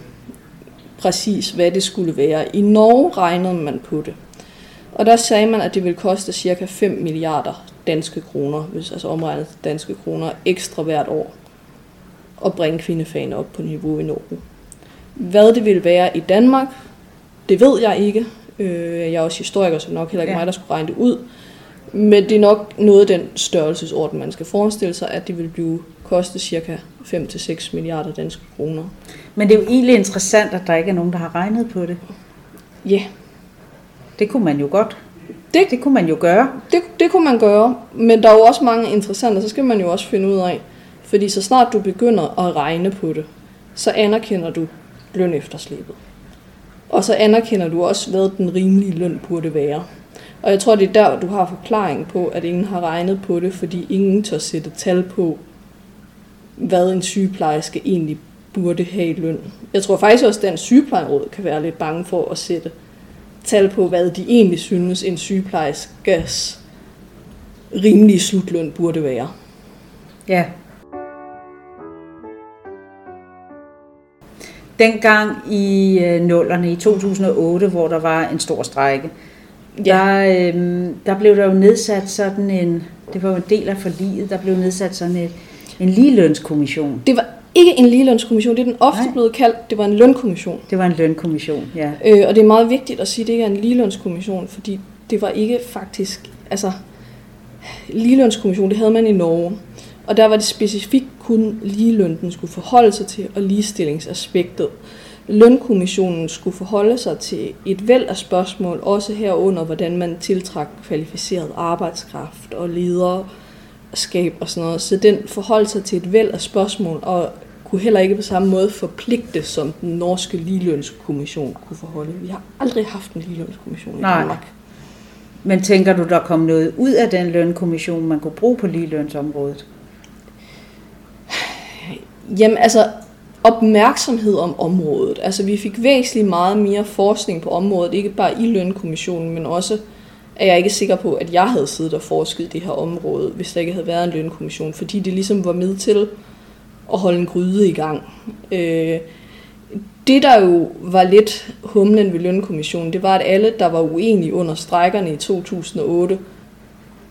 præcis hvad det skulle være. I Norge regnede man på det. Og der sagde man, at det ville koste cirka 5 milliarder danske kroner, hvis altså omregnet danske kroner, ekstra hvert år at bringe kvindefagene op på niveau i Norge. Hvad det vil være i Danmark, det ved jeg ikke. Øh, jeg er også historiker, så nok heller ikke ja. mig, der skulle regne det ud. Men det er nok noget af den størrelsesorden, man skal forestille sig, at det vil blive koste cirka 5-6 milliarder danske kroner.
Men det er jo egentlig interessant, at der ikke er nogen, der har regnet på det.
Ja, yeah.
Det kunne man jo godt.
Det,
Det kunne man jo gøre.
det, det kunne man gøre, men der er jo også mange interessante, så skal man jo også finde ud af, fordi så snart du begynder at regne på det, så anerkender du løn efterslæbet. Og så anerkender du også, hvad den rimelige løn burde være. Og jeg tror, det er der, du har forklaring på, at ingen har regnet på det, fordi ingen tør sætte tal på, hvad en sygeplejerske egentlig burde have i løn. Jeg tror faktisk også, at den sygeplejeråd kan være lidt bange for at sætte tal på, hvad de egentlig synes, en sygeplejerskes rimelige slutløn burde være.
Ja. Dengang i øh, nullerne i 2008, hvor der var en stor strække,
Ja.
der, øhm, der blev der jo nedsat sådan en, det var jo en del af forliget, der blev nedsat sådan et, en ligelønskommission.
Det var ikke en ligelønskommission, det er den ofte
Nej.
blevet kaldt, det var en lønkommission.
Det var en lønkommission, ja.
Øh, og det er meget vigtigt at sige, at det ikke er en ligelønskommission, fordi det var ikke faktisk, altså, ligelønskommission, det havde man i Norge. Og der var det specifikt kun ligeløn, den skulle forholde sig til, og ligestillingsaspektet. Lønkommissionen skulle forholde sig til et væld af spørgsmål, også herunder, hvordan man tiltrak kvalificeret arbejdskraft og lederskab og sådan noget. Så den forholdt sig til et væld af spørgsmål, og kunne heller ikke på samme måde forpligte, som den norske ligelønskommission kunne forholde. Vi har aldrig haft en ligelønskommission i
Nej.
Danmark.
Men tænker du, der kom noget ud af den lønkommission, man kunne bruge på ligelønsområdet?
Jamen altså, opmærksomhed om området. Altså vi fik væsentligt meget mere forskning på området, ikke bare i lønkommissionen, men også er jeg ikke sikker på, at jeg havde siddet og forsket det her område, hvis der ikke havde været en lønkommission, fordi det ligesom var med til at holde en gryde i gang. Øh, det, der jo var lidt humlen ved lønkommissionen, det var, at alle, der var uenige under strækkerne i 2008,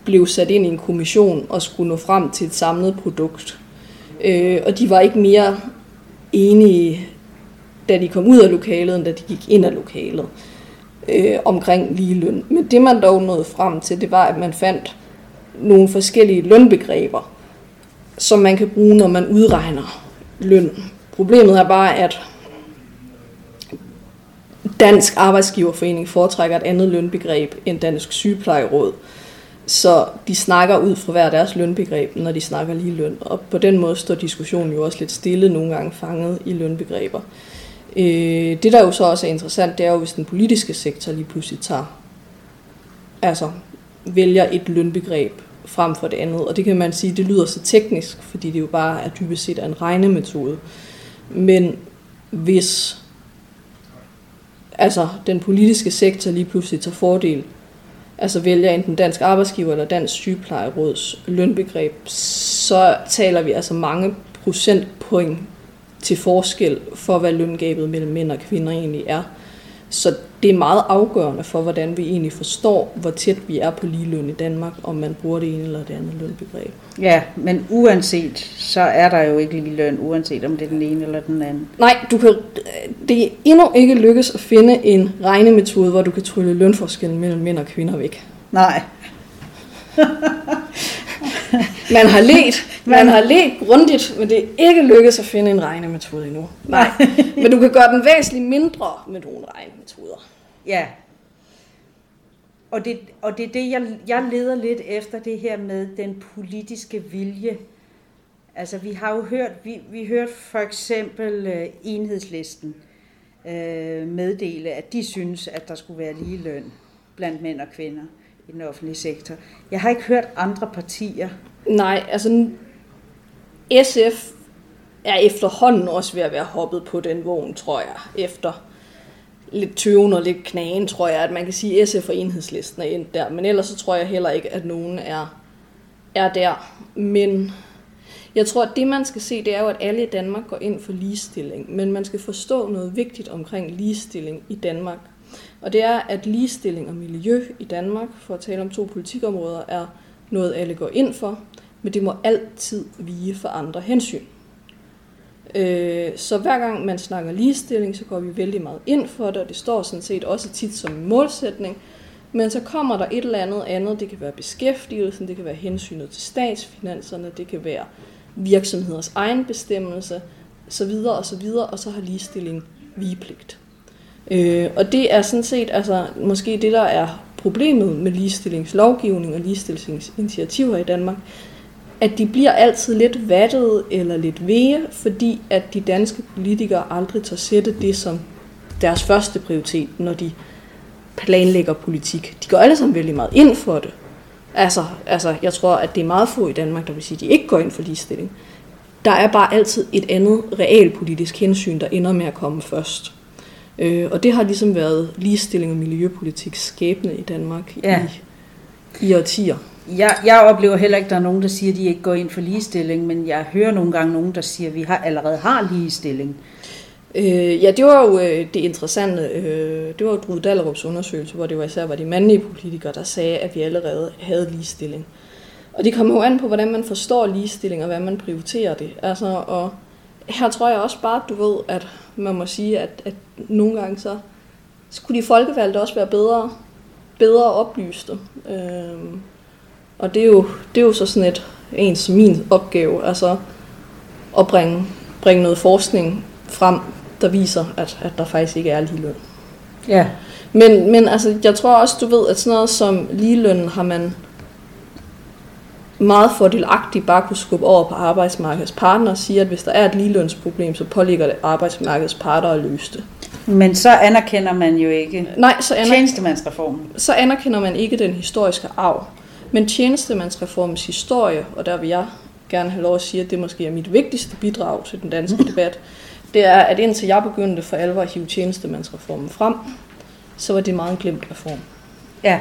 blev sat ind i en kommission og skulle nå frem til et samlet produkt. Øh, og de var ikke mere enige, da de kom ud af lokalet, end da de gik ind af lokalet øh, Øh, omkring ligeløn. Men det man dog nåede frem til, det var, at man fandt nogle forskellige lønbegreber, som man kan bruge, når man udregner løn. Problemet er bare, at Dansk Arbejdsgiverforening foretrækker et andet lønbegreb end Dansk Sygeplejeråd. Så de snakker ud fra hver deres lønbegreb, når de snakker lige løn. Og på den måde står diskussionen jo også lidt stille nogle gange fanget i lønbegreber. Øh, det der jo så også er interessant, det er jo, hvis den politiske sektor lige pludselig tager, altså vælger et lønbegreb frem for det andet. Og det kan man sige, det lyder så teknisk, fordi det jo bare er dybest set en regnemetode. Men hvis altså, den politiske sektor lige pludselig tager fordel altså vælger enten Dansk Arbejdsgiver eller Dansk Sygeplejeråds lønbegreb, så taler vi altså mange procentpoint til forskel for, hvad løngabet mellem mænd og kvinder egentlig er. Så det er meget afgørende for, hvordan vi egentlig forstår, hvor tæt vi er på ligeløn i Danmark, om man bruger det ene eller det andet lønbegreb.
Ja, men uanset, så er der jo ikke lige løn, uanset om det er den ene eller den anden.
Nej, du kan, det er endnu ikke lykkes at finde en regnemetode, hvor du kan trylle lønforskellen mellem mænd og kvinder væk.
Nej.
Man har let, man har let grundigt, men det er ikke lykkedes at finde en regnemetode endnu. Nej, men du kan gøre den væsentligt mindre med nogle regnemetoder.
Ja. Og det, og det er det, jeg, jeg leder lidt efter, det her med den politiske vilje. Altså, vi har jo hørt, vi, vi hørte for eksempel uh, enhedslisten uh, meddele, at de synes, at der skulle være lige løn blandt mænd og kvinder i den offentlige sektor. Jeg har ikke hørt andre partier.
Nej, altså SF er efterhånden også ved at være hoppet på den vogn, tror jeg. Efter lidt tøven og lidt knagen, tror jeg, at man kan sige, at SF og enhedslisten er endt der. Men ellers så tror jeg heller ikke, at nogen er, er der. Men jeg tror, at det man skal se, det er jo, at alle i Danmark går ind for ligestilling. Men man skal forstå noget vigtigt omkring ligestilling i Danmark. Og det er, at ligestilling og miljø i Danmark, for at tale om to politikområder, er noget, alle går ind for, men det må altid vige for andre hensyn. Øh, Så hver gang man snakker ligestilling, så går vi vældig meget ind for det, og det står sådan set også tit som en målsætning. Men så kommer der et eller andet andet, det kan være beskæftigelsen, det kan være hensynet til statsfinanserne, det kan være virksomheders egen bestemmelse, så videre og så videre, og så har ligestilling vigepligt. Øh, og det er sådan set altså, måske det, der er problemet med ligestillingslovgivning og ligestillingsinitiativer i Danmark, at de bliver altid lidt vattet eller lidt vege, fordi at de danske politikere aldrig tager sætte det som deres første prioritet, når de planlægger politik. De går alle sammen vældig meget ind for det. Altså, altså, jeg tror, at det er meget få i Danmark, der vil sige, at de ikke går ind for ligestilling. Der er bare altid et andet realpolitisk hensyn, der ender med at komme først. Øh, og det har ligesom været ligestilling og miljøpolitik skæbne i Danmark ja. i, i årtier.
Jeg, jeg oplever heller ikke, at der er nogen, der siger, at de ikke går ind for ligestilling, men jeg hører nogle gange nogen, der siger, at vi har, allerede har ligestilling.
Øh, ja, det var jo øh, det interessante. Øh, det var jo Drude Dallerups undersøgelse, hvor det var især var de mandlige politikere, der sagde, at vi allerede havde ligestilling. Og det kommer jo an på, hvordan man forstår ligestilling, og hvad man prioriterer det. Altså, og her tror jeg også bare, du ved, at man må sige, at, at nogle gange så kunne de folkevalgte også være bedre, bedre oplyste. Øh, og det er, jo, det er jo så sådan et, ens min opgave, altså at bringe, bringe noget forskning frem, der viser, at, at der faktisk ikke er ligeløn.
Ja.
Men, men altså, jeg tror også, du ved, at sådan noget som ligeløn har man meget fordelagtigt bare kunne skubbe over på arbejdsmarkedets partner og sige, at hvis der er et ligelønsproblem, så påligger det arbejdsmarkedets parter at løse det.
Men så anerkender man jo ikke
Nej, så anerkender,
tjenestemandsreformen.
Så anerkender man ikke den historiske arv. Men tjenestemandsreformens historie, og der vil jeg gerne have lov at sige, at det måske er mit vigtigste bidrag til den danske debat, det er, at indtil jeg begyndte for alvor at hive tjenestemandsreformen frem, så var det meget en glemt reform.
Ja.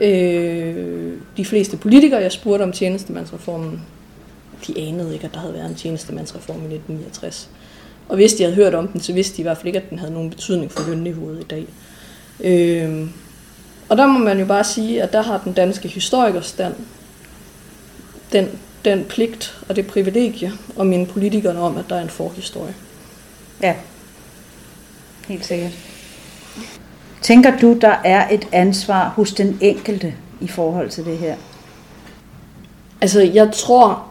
Øh, de fleste politikere, jeg spurgte om tjenestemandsreformen, de anede ikke, at der havde været en tjenestemandsreform i 1969. Og hvis de havde hørt om den, så vidste de i hvert fald ikke, at den havde nogen betydning for lønniveauet i dag. Øh, og der må man jo bare sige, at der har den danske historikerstand den, den pligt og det privilegie at minde politikerne om, at der er en forhistorie.
Ja, helt sikkert. Tænker du, der er et ansvar hos den enkelte i forhold til det her?
Altså, jeg tror,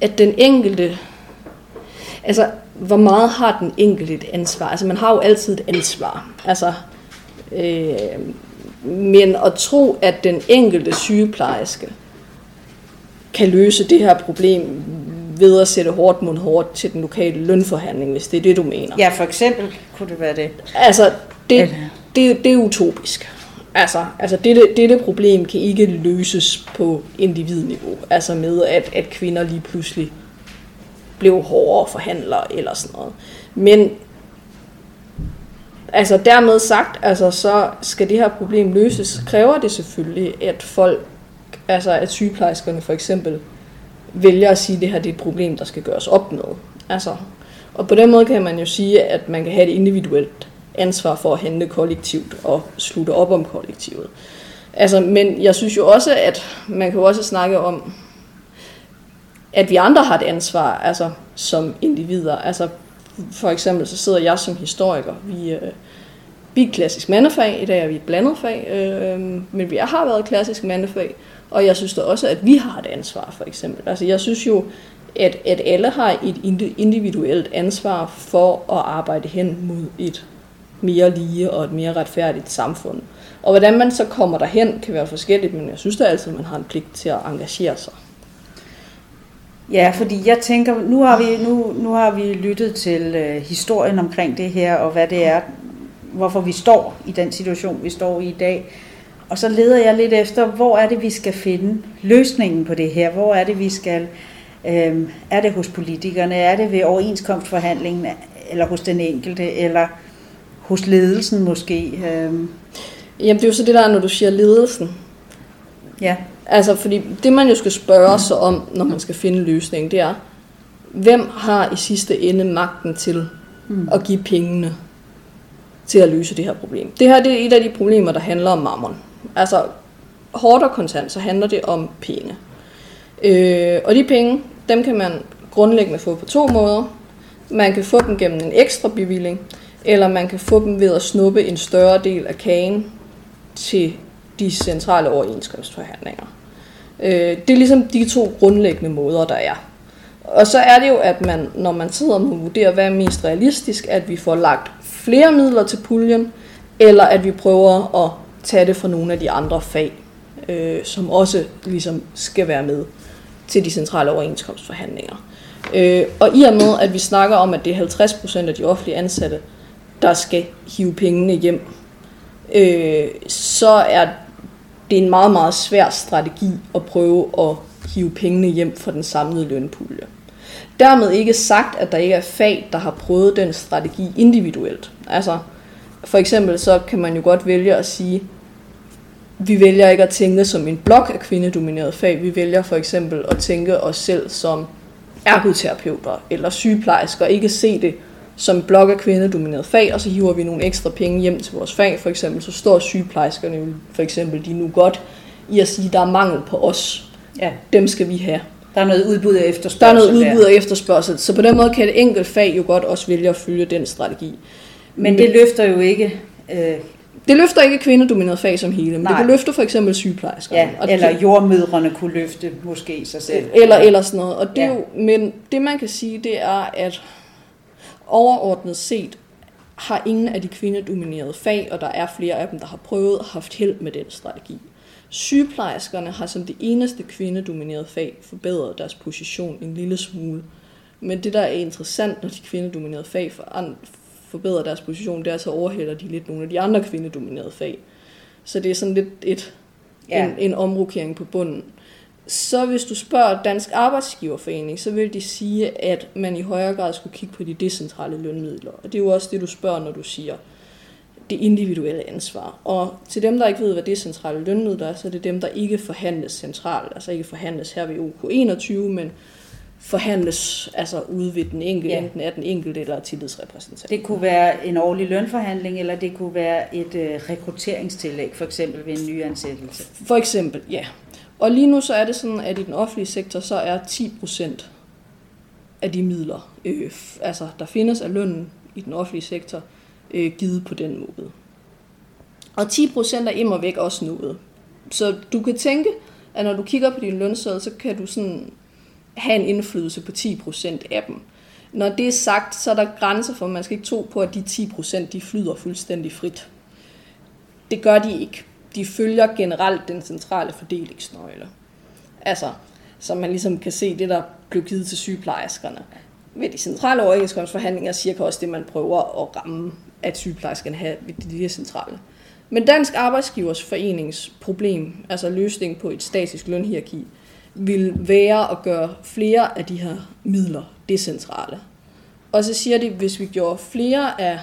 at den enkelte... Altså, hvor meget har den enkelte et ansvar? Altså, man har jo altid et ansvar. Altså, øh, men at tro, at den enkelte sygeplejerske kan løse det her problem ved at sætte hårdt mod hårdt til den lokale lønforhandling, hvis det er det, du mener.
Ja, for eksempel kunne det være det.
Altså, det, det, det er utopisk. Altså, altså dette, dette problem kan ikke løses på individniveau. Altså med, at, at kvinder lige pludselig blev hårdere forhandlere eller sådan noget. Men altså dermed sagt, altså så skal det her problem løses, kræver det selvfølgelig, at folk, altså at sygeplejerskerne for eksempel, vælger at sige, at det her det er et problem, der skal gøres op med. Altså, og på den måde kan man jo sige, at man kan have et individuelt ansvar for at handle kollektivt og slutte op om kollektivet. Altså, men jeg synes jo også, at man kan jo også snakke om, at vi andre har et ansvar, altså som individer. Altså for eksempel så sidder jeg som historiker. Vi, øh, vi er et klassisk mandefag, i dag er vi et blandet fag, øh, men vi har været et klassisk mandefag, og jeg synes da også, at vi har et ansvar, for eksempel. Altså jeg synes jo, at, at alle har et individuelt ansvar for at arbejde hen mod et mere lige og et mere retfærdigt samfund. Og hvordan man så kommer derhen, kan være forskelligt, men jeg synes da altid, at man har en pligt til at engagere sig.
Ja, fordi jeg tænker, nu har vi, nu, nu har vi lyttet til øh, historien omkring det her, og hvad det er, hvorfor vi står i den situation, vi står i i dag. Og så leder jeg lidt efter, hvor er det, vi skal finde løsningen på det her? Hvor er det, vi skal... Øh, er det hos politikerne? Er det ved overenskomstforhandlingen? Eller hos den enkelte? Eller hos ledelsen måske? Øh.
Jamen, det er jo så det der, når du siger ledelsen.
Ja.
Altså, fordi det man jo skal spørge sig om, når man skal finde løsning, det er, hvem har i sidste ende magten til mm. at give pengene til at løse det her problem? Det her det er et af de problemer, der handler om mammon. Altså, hårdt og kontant, så handler det om penge. Øh, og de penge, dem kan man grundlæggende få på to måder. Man kan få dem gennem en ekstra bevilling, eller man kan få dem ved at snuppe en større del af kagen til de centrale overenskomstforhandlinger. Øh, det er ligesom de to grundlæggende måder, der er. Og så er det jo, at man, når man sidder og vurderer, hvad er mest realistisk, at vi får lagt flere midler til puljen, eller at vi prøver at tage det fra nogle af de andre fag, øh, som også ligesom skal være med til de centrale overenskomstforhandlinger. Øh, og i og med, at vi snakker om, at det er 50% af de offentlige ansatte, der skal hive pengene hjem, øh, så er det en meget, meget svær strategi at prøve at hive pengene hjem fra den samlede lønpulje. Dermed ikke sagt, at der ikke er fag, der har prøvet den strategi individuelt. Altså, for eksempel så kan man jo godt vælge at sige, vi vælger ikke at tænke som en blok af kvindedominerede fag. Vi vælger for eksempel at tænke os selv som ergoterapeuter eller sygeplejersker, ikke se det som blok af kvindedominerede fag, og så hiver vi nogle ekstra penge hjem til vores fag. For eksempel så står sygeplejerskerne for eksempel de nu godt i at sige, at der er mangel på os. Ja. Dem skal vi have.
Der er noget udbud og efterspørgsel.
Der er noget udbud og efterspørgsel. Så på den måde kan et enkelt fag jo godt også vælge at følge den strategi.
Men det løfter jo ikke... Øh...
Det løfter ikke kvindedomineret fag som hele, men Nej. det kan løfte for eksempel sygeplejersker.
Ja, og eller det, jordmødrene kunne løfte måske sig selv.
Eller, eller sådan noget. Og det ja. jo, men det man kan sige, det er, at overordnet set har ingen af de kvindedominerede fag, og der er flere af dem, der har prøvet, haft held med den strategi. Sygeplejerskerne har som det eneste kvindedominerede fag forbedret deres position en lille smule. Men det, der er interessant, når de kvindedominerede fag forbedrer deres position, det er, så overhælder de lidt nogle af de andre kvindedominerede fag. Så det er sådan lidt et, ja. en, en omrokering på bunden. Så hvis du spørger Dansk Arbejdsgiverforening, så vil de sige, at man i højere grad skulle kigge på de decentrale lønmidler. Og det er jo også det, du spørger, når du siger det individuelle ansvar. Og til dem, der ikke ved, hvad decentrale lønmidler er, så er det dem, der ikke forhandles centralt. Altså ikke forhandles her ved OK21, men forhandles altså ude ved den enkelte, ja. enten af den enkelte eller tillidsrepræsentant.
Det kunne være en årlig lønforhandling, eller det kunne være et øh, rekrutteringstillæg, for eksempel ved en ny ansættelse.
For eksempel, ja. Og lige nu så er det sådan, at i den offentlige sektor, så er 10 procent af de midler, øh, altså der findes af lønnen i den offentlige sektor, øh, givet på den måde. Og 10 procent er immer væk også noget. Så du kan tænke, at når du kigger på din lønseddel, så kan du sådan have en indflydelse på 10 procent af dem. Når det er sagt, så er der grænser for, at man skal ikke tro på, at de 10 procent de flyder fuldstændig frit. Det gør de ikke de følger generelt den centrale fordelingsnøgle. Altså, så man ligesom kan se det, der blev givet til sygeplejerskerne. Ved de centrale overenskomstforhandlinger cirka også det, man prøver at ramme, at sygeplejerskerne har ved de her centrale. Men Dansk Arbejdsgivers Forenings problem, altså løsning på et statisk lønhierarki, vil være at gøre flere af de her midler decentrale. Og så siger de, at hvis vi gjorde flere af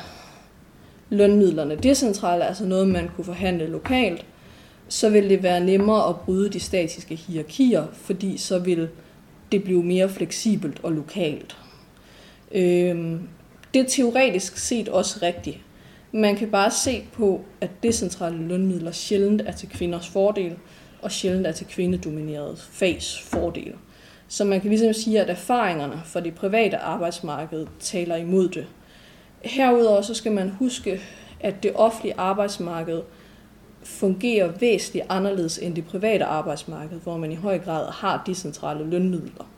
lønmidlerne decentrale, altså noget, man kunne forhandle lokalt, så vil det være nemmere at bryde de statiske hierarkier, fordi så vil det blive mere fleksibelt og lokalt. Øhm, det er teoretisk set også rigtigt. Man kan bare se på, at decentrale lønmidler sjældent er til kvinders fordel, og sjældent er til kvindedominerede fags fordel. Så man kan ligesom sige, at erfaringerne for det private arbejdsmarked taler imod det. Herudover så skal man huske, at det offentlige arbejdsmarked fungerer væsentligt anderledes end det private arbejdsmarked, hvor man i høj grad har decentrale lønmidler.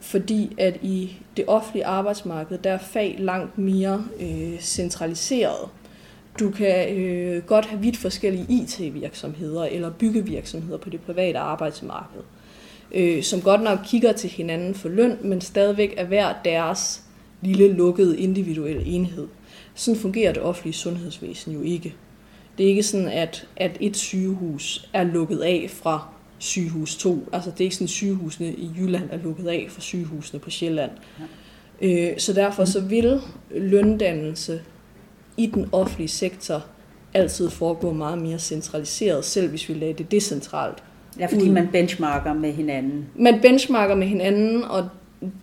Fordi at i det offentlige arbejdsmarked, der er fag langt mere øh, centraliseret. Du kan øh, godt have vidt forskellige IT-virksomheder eller byggevirksomheder på det private arbejdsmarked, øh, som godt nok kigger til hinanden for løn, men stadigvæk er hver deres lille lukkede individuelle enhed. Sådan fungerer det offentlige sundhedsvæsen jo ikke. Det er ikke sådan, at, at et sygehus er lukket af fra sygehus 2. Altså det er ikke sådan, at sygehusene i Jylland er lukket af fra sygehusene på Sjælland. Ja. Øh, så derfor så vil løndannelse i den offentlige sektor altid foregå meget mere centraliseret, selv hvis vi lagde det decentralt.
Ja, fordi man benchmarker med hinanden.
Man benchmarker med hinanden, og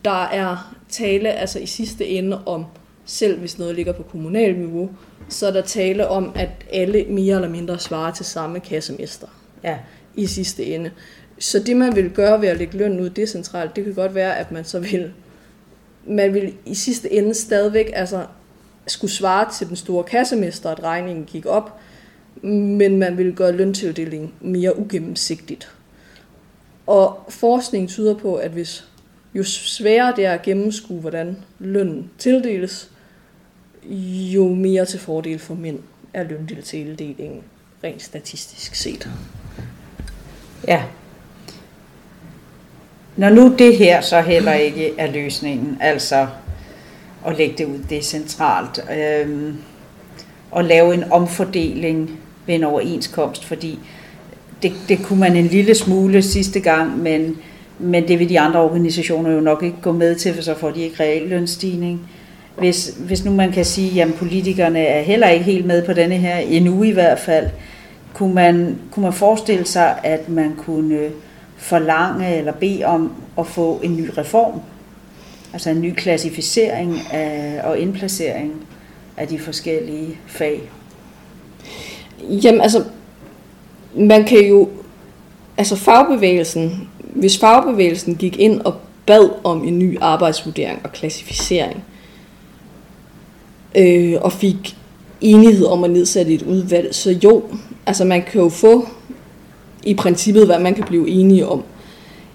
der er tale altså i sidste ende om, selv hvis noget ligger på kommunal niveau, så er der tale om, at alle mere eller mindre svarer til samme kassemester ja. i sidste ende. Så det, man vil gøre ved at lægge lønnen ud decentralt, det kan godt være, at man så vil, man vil i sidste ende stadigvæk altså, skulle svare til den store kassemester, at regningen gik op, men man vil gøre løntildeling mere ugennemsigtigt. Og forskningen tyder på, at hvis jo sværere det er at gennemskue, hvordan lønnen tildeles, jo mere til fordel for mænd er løntildelingen rent statistisk set.
Ja. Når nu det her så heller ikke er løsningen, altså at lægge det ud decentralt, øh, og lave en omfordeling ved en overenskomst, fordi det, det kunne man en lille smule sidste gang, men, men det vil de andre organisationer jo nok ikke gå med til, for så får de ikke reelt lønstigning. Hvis, hvis nu man kan sige, at politikerne er heller ikke helt med på denne her, endnu i hvert fald, kunne man, kunne man forestille sig, at man kunne øh, forlange eller bede om at få en ny reform? Altså en ny klassificering af, og indplacering af de forskellige fag?
Jamen altså, man kan jo, altså fagbevægelsen, hvis fagbevægelsen gik ind og bad om en ny arbejdsvurdering og klassificering, øh, og fik enighed om at nedsætte et udvalg, så jo, altså man kan jo få i princippet, hvad man kan blive enige om.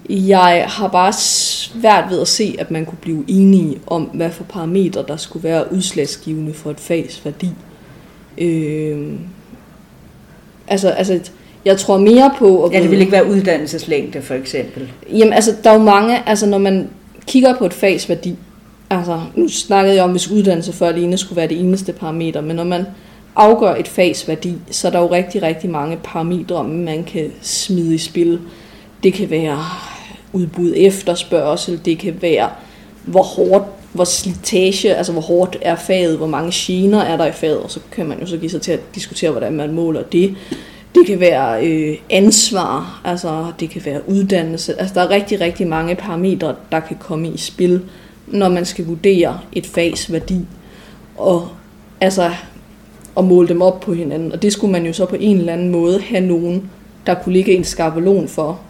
Jeg har bare svært ved at se, at man kunne blive enige om, hvad for parametre, der skulle være udslagsgivende for et fags værdi. Øh, altså, altså, jeg tror mere på...
At ja, det vil ikke være uddannelseslængde, for eksempel.
Jamen, altså, der er jo mange... Altså, når man kigger på et fags værdi, altså, nu snakkede jeg om, hvis uddannelse før alene skulle være det eneste parameter, men når man afgør et fags værdi, så er der jo rigtig, rigtig mange parametre, man kan smide i spil. Det kan være udbud efterspørgsel, det kan være, hvor hårdt, hvor slitage, altså hvor hårdt er faget, hvor mange gener er der i faget, og så kan man jo så give sig til at diskutere, hvordan man måler det. Det kan være øh, ansvar, altså det kan være uddannelse. Altså der er rigtig, rigtig mange parametre, der kan komme i spil, når man skal vurdere et fags værdi. Og altså at måle dem op på hinanden. Og det skulle man jo så på en eller anden måde have nogen, der kunne ligge en skabelon for,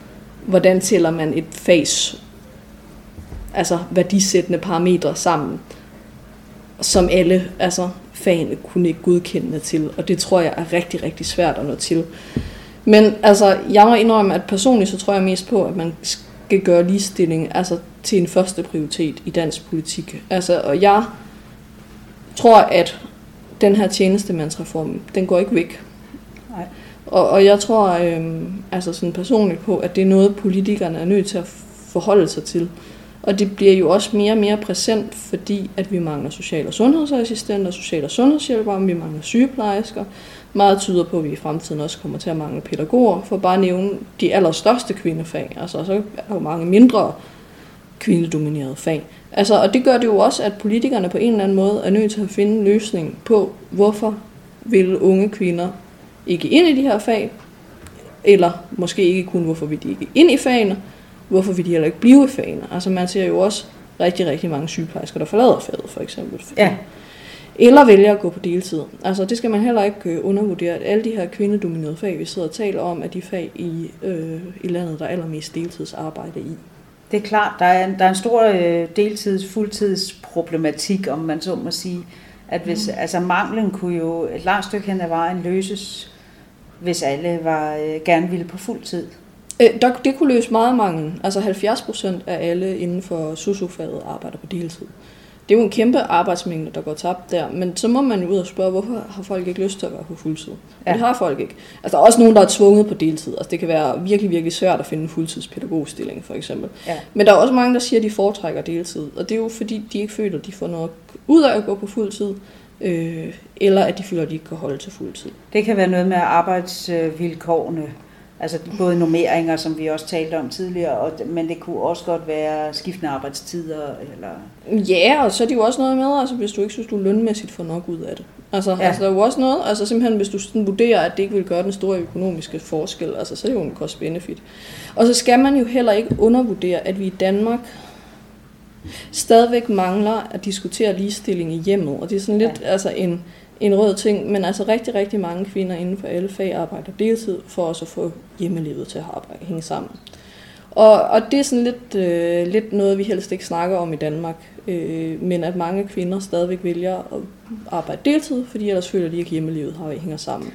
hvordan tæller man et fags altså værdisættende parametre sammen, som alle altså, fagene kunne ikke godkende til, og det tror jeg er rigtig, rigtig svært at nå til. Men altså, jeg må indrømme, at personligt så tror jeg mest på, at man skal gøre ligestilling altså, til en første prioritet i dansk politik. Altså, og jeg tror, at den her tjenestemandsreform, den går ikke væk. Nej. Og, og jeg tror øh, altså sådan personligt på, at det er noget, politikerne er nødt til at forholde sig til. Og det bliver jo også mere og mere præsent, fordi at vi mangler social- og sundhedsassistenter, social- og sundhedshjælpere, vi mangler sygeplejersker. Meget tyder på, at vi i fremtiden også kommer til at mangle pædagoger, for bare at nævne de allerstørste kvindefag. Altså, så er der jo mange mindre kvindedominerede fag. Altså, og det gør det jo også, at politikerne på en eller anden måde er nødt til at finde en løsning på, hvorfor vil unge kvinder ikke ind i de her fag, eller måske ikke kun, hvorfor vil de ikke ind i fagene, hvorfor vil de heller ikke blive i fagene. Altså man ser jo også rigtig, rigtig mange sygeplejersker, der forlader faget, for eksempel.
Ja.
Eller vælger at gå på deltid. Altså det skal man heller ikke øh, undervurdere, at alle de her kvindedominerede fag, vi sidder og taler om, er de fag i, øh, i landet, der er allermest deltidsarbejde i.
Det er klart, der er en, der er en stor øh, deltids, fuldtidsproblematik, om man så må sige. At hvis, mm. altså manglen kunne jo et langt stykke hen ad vejen løses, hvis alle var øh, gerne ville på fuld tid.
Øh, der, det kunne løse meget mange. Altså 70 procent af alle inden for sosufaget arbejder på deltid. Det er jo en kæmpe arbejdsmængde, der går tabt der, men så må man jo ud og spørge, hvorfor har folk ikke lyst til at være på fuldtid? Ja. Det har folk ikke. Altså der er også nogen, der er tvunget på deltid. Altså det kan være virkelig, virkelig svært at finde en fuldtidspædagogstilling, for eksempel. Ja. Men der er også mange, der siger, at de foretrækker deltid, og det er jo fordi, de ikke føler, at de får noget ud af at gå på fuldtid, øh, eller at de føler, at de ikke kan holde til fuldtid.
Det kan være noget med arbejdsvilkårene, Altså både normeringer, som vi også talte om tidligere, og, men det kunne også godt være skiftende arbejdstider. Eller...
Ja, og så er det jo også noget med, altså, hvis du ikke synes, du lønmæssigt får nok ud af det. Altså, ja. altså der er jo også noget, altså simpelthen hvis du sådan vurderer, at det ikke vil gøre den store økonomiske forskel, altså så er det jo en cost-benefit. Og så skal man jo heller ikke undervurdere, at vi i Danmark stadigvæk mangler at diskutere ligestilling i hjemmet. Og det er sådan lidt ja. altså en, en rød ting, men altså rigtig, rigtig mange kvinder inden for alle fag arbejder deltid, for også at få hjemmelivet til at arbejde, hænge sammen. Og, og det er sådan lidt, øh, lidt noget, vi helst ikke snakker om i Danmark, øh, men at mange kvinder stadigvæk vælger at arbejde deltid, fordi ellers føler de ikke, at hjemmelivet har hænger sammen.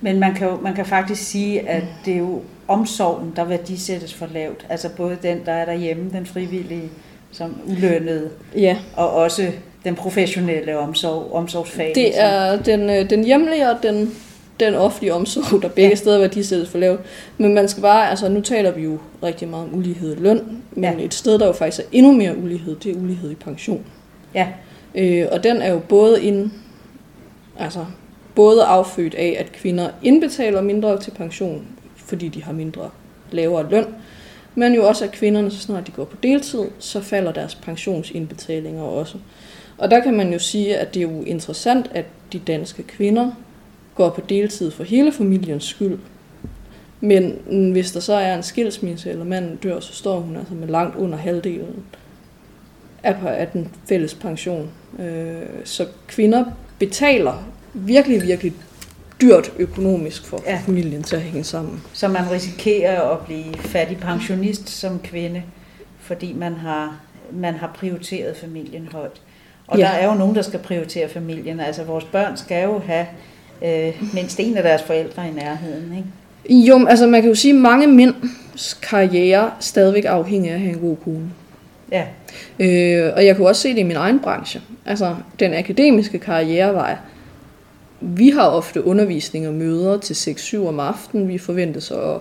Men man kan, jo, man kan faktisk sige, at det er jo omsorgen, der værdisættes for lavt. Altså både den, der er derhjemme, den frivillige, som ulønnede,
Ja,
og også den professionelle omsorg, omsorgsfag.
det er den, øh, den hjemlige og den, den offentlige omsorg, der begge
Ja.
steder værdisættes for lavt. Men man skal bare, altså nu taler vi jo rigtig meget om ulighed i løn, men
Ja.
et sted, der jo faktisk er endnu mere ulighed, det er ulighed i pension.
Ja,
Øh, og den er jo både ind, altså både affødt af, at kvinder indbetaler mindre til pension, fordi de har mindre lavere løn, men jo også at kvinderne, så snart de går på deltid, så falder deres pensionsindbetalinger også. Og der kan man jo sige, at det er jo interessant, at de danske kvinder går på deltid for hele familiens skyld. Men hvis der så er en skilsmisse, eller manden dør, så står hun altså med langt under halvdelen af, den fælles pension. Øh, så kvinder betaler virkelig, virkelig dyrt økonomisk for
Ja.
familien til at hænge sammen.
så man risikerer at blive fattig pensionist som kvinde, fordi man har, man har prioriteret familien højt. Og
Ja.
der er jo nogen, der skal prioritere familien. Altså vores børn skal jo have øh, mindst en af deres forældre i nærheden. Ikke?
Jo, altså man kan jo sige, at mange mænds karriere stadigvæk er afhængig af at have en god kone.
Ja,
Øh, og jeg kunne også se det i min egen branche. Altså, den akademiske karrierevej. Vi har ofte undervisning og møder til 6-7 om aftenen. Vi forventes at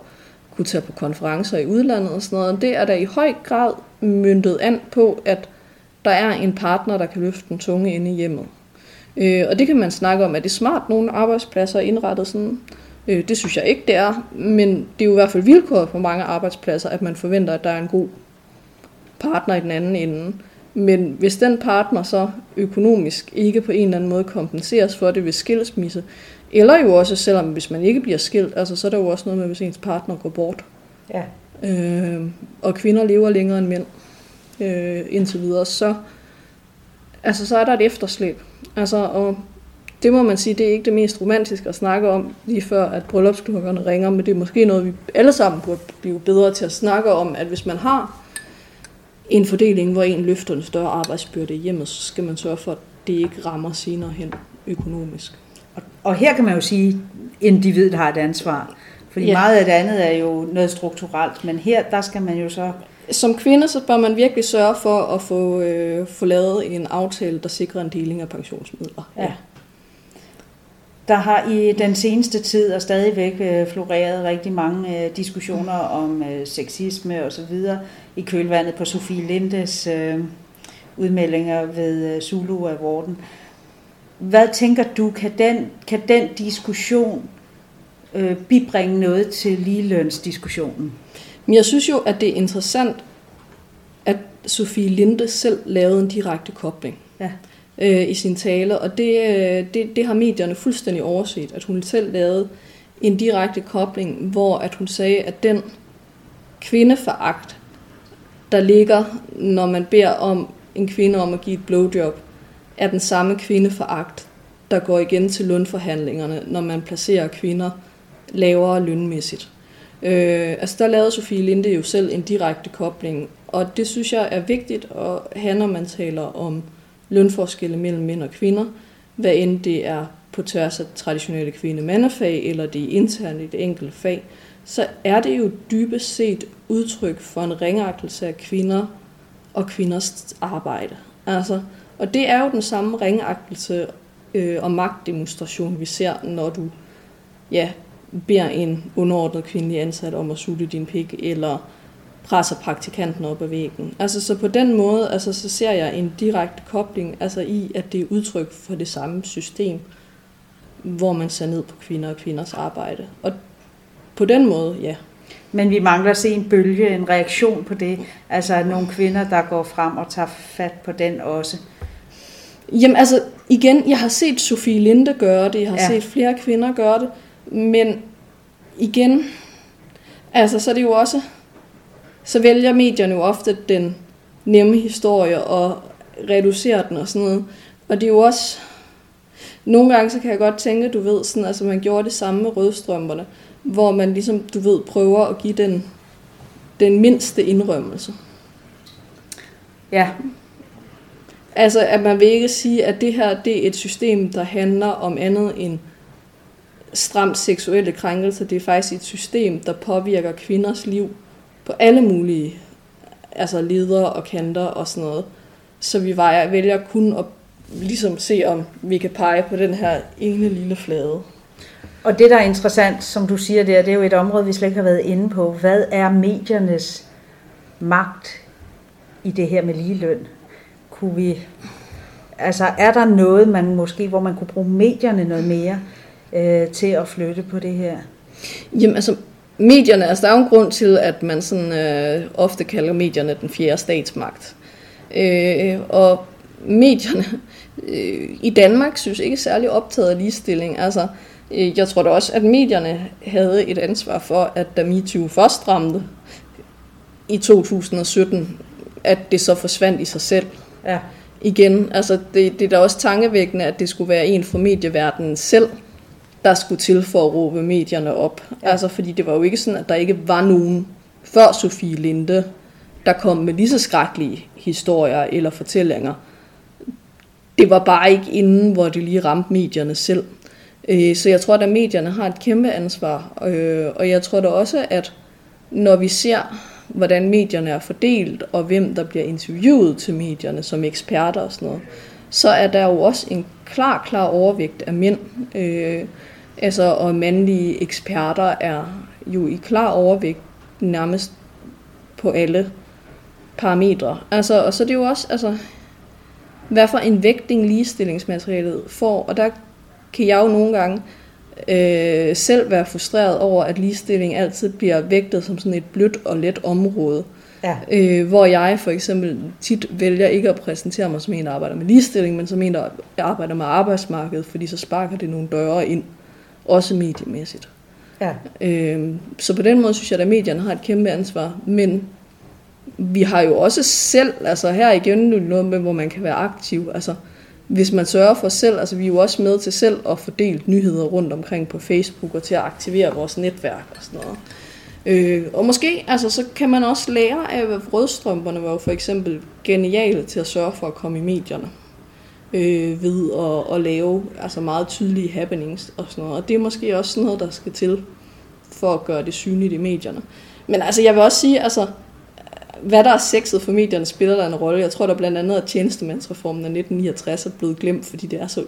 kunne tage på konferencer i udlandet og sådan noget. Det er der i høj grad myndet an på, at der er en partner, der kan løfte den tunge inde i hjemmet. Øh, og det kan man snakke om, er det smart, nogle arbejdspladser er indrettet sådan? Øh, det synes jeg ikke, det er. Men det er jo i hvert fald vilkåret på mange arbejdspladser, at man forventer, at der er en god partner i den anden ende. Men hvis den partner så økonomisk ikke på en eller anden måde kompenseres for det ved skilsmisse, eller jo også selvom hvis man ikke bliver skilt, altså så er der jo også noget med, hvis ens partner går bort.
ja.
Øh, og kvinder lever længere end mænd øh, indtil videre, så, altså, så er der et efterslæb. Altså, og det må man sige, det er ikke det mest romantiske at snakke om, lige før at bryllupsklokkerne ringer, men det er måske noget, vi alle sammen burde blive bedre til at snakke om, at hvis man har en fordeling, hvor en løfter en større arbejdsbyrde i hjemmet, så skal man sørge for, at det ikke rammer senere hen økonomisk.
Og, og her kan man jo sige, at individet har et ansvar. Fordi
ja.
meget af det andet er jo noget strukturelt, men her der skal man jo så...
Som kvinde, så bør man virkelig sørge for at få, øh, få lavet en aftale, der sikrer en deling af pensionsmidler.
Ja. Der har i den seneste tid og stadigvæk øh, floreret rigtig mange øh, diskussioner om øh, sexisme og så videre i kølvandet på Sofie Lindes øh, udmeldinger ved øh, Zulu Awarden. Hvad tænker du, kan den, kan den diskussion øh, bibringe noget til ligelønsdiskussionen?
Men jeg synes jo, at det er interessant, at Sofie Linde selv lavede en direkte kobling
Ja.
øh, i sin tale, og det, øh, det, det har medierne fuldstændig overset, at hun selv lavede en direkte kobling, hvor at hun sagde, at den kvindeforagt, der ligger, når man beder om en kvinde om at give et blowjob, er den samme kvindeforagt, der går igen til lønforhandlingerne, når man placerer kvinder lavere lønmæssigt. Øh, altså der lavede Sofie Linde jo selv en direkte kobling, og det synes jeg er vigtigt at have, når man taler om lønforskelle mellem mænd og kvinder, hvad end det er på tværs af traditionelle kvinde-mandefag, eller det er internt i det enkelte fag, så er det jo dybest set udtryk for en ringagtelse af kvinder og kvinders arbejde. Altså, og det er jo den samme ringagtelse øh, og magtdemonstration, vi ser, når du ja, beder en underordnet kvindelig ansat om at sutte din pik, eller presser praktikanten op ad væggen. Altså, så på den måde, altså, så ser jeg en direkte kobling altså, i, at det er udtryk for det samme system, hvor man ser ned på kvinder og kvinders arbejde. Og på den måde, ja.
Men vi mangler at se en bølge, en reaktion på det. Altså nogle kvinder, der går frem og tager fat på den også.
Jamen altså, igen, jeg har set Sofie Linde gøre det, jeg har ja. Set flere kvinder gøre det, men igen, altså så er det jo også, så vælger medierne jo ofte den nemme historie og reducerer den og sådan noget. Og det er jo også, nogle gange så kan jeg godt tænke, du ved, sådan, altså man gjorde det samme med rødstrømperne, hvor man ligesom, du ved, prøver at give den, den mindste indrømmelse.
Ja,
Altså, at man vil ikke sige, at det her det er et system, der handler om andet end stramt seksuelle krænkelser. Det er faktisk et system, der påvirker kvinders liv på alle mulige altså ledere og kanter og sådan noget. Så vi vejer, vælger kun at ligesom se, om vi kan pege på den her ene lille flade.
Og det, der er interessant, som du siger der, det er jo et område, vi slet ikke har været inde på. Hvad er mediernes magt i det her med ligeløn? Kunne vi, altså er der noget, man måske, hvor man kunne bruge medierne noget mere øh, til at flytte på det her?
Jamen altså, medierne, altså der er jo en grund til, at man sådan øh, ofte kalder medierne den fjerde statsmagt. Øh, og medierne øh, i Danmark synes ikke særlig optaget af ligestilling. Altså, øh, jeg tror da også, at medierne havde et ansvar for, at da MeToo først ramte i 2017, at det så forsvandt i sig selv. Ja. Igen, altså det, det er da også tankevækkende, at det skulle være en fra medieverdenen selv, der skulle til for at råbe medierne op. Ja. Altså, fordi det var jo ikke sådan, at der ikke var nogen før Sofie Linde, der kom med lige så skrækkelige historier eller fortællinger. Det var bare ikke inden, hvor det lige ramte medierne selv. Øh, så jeg tror, at medierne har et kæmpe ansvar. Øh, og jeg tror da også, at når vi ser, hvordan medierne er fordelt, og hvem der bliver interviewet til medierne som eksperter og sådan noget, så er der jo også en klar, klar overvægt af mænd. Altså, og mandlige eksperter er jo i klar overvægt nærmest på alle parametre. Altså, og så er det jo også, altså, hvad for en vægtning ligestillingsmaterialet får, og der kan jeg jo nogle gange øh, selv være frustreret over, at ligestilling altid bliver vægtet som sådan et blødt og let område. Ja. Øh, hvor jeg for eksempel tit vælger ikke at præsentere mig som en, der arbejder med ligestilling, men som en, der arbejder med arbejdsmarkedet, fordi så sparker det nogle døre ind også mediemæssigt. Ja. Øhm, så på den måde synes jeg, at medierne har et kæmpe ansvar, men vi har jo også selv, altså her igen noget med, hvor man kan være aktiv, altså hvis man sørger for selv, altså vi er jo også med til selv at fordele nyheder rundt omkring på Facebook og til at aktivere vores netværk og sådan noget. Øh, og måske, altså så kan man også lære af, at rødstrømperne var jo for eksempel geniale til at sørge for at komme i medierne øh, ved at, at lave altså meget tydelige happenings og sådan noget. Og det er måske også sådan noget, der skal til for at gøre det synligt i medierne. Men altså, jeg vil også sige, altså, hvad der er sexet for medierne, spiller der en rolle. Jeg tror der blandt andet, at tjenestemandsreformen af 1969 er blevet glemt, fordi det er så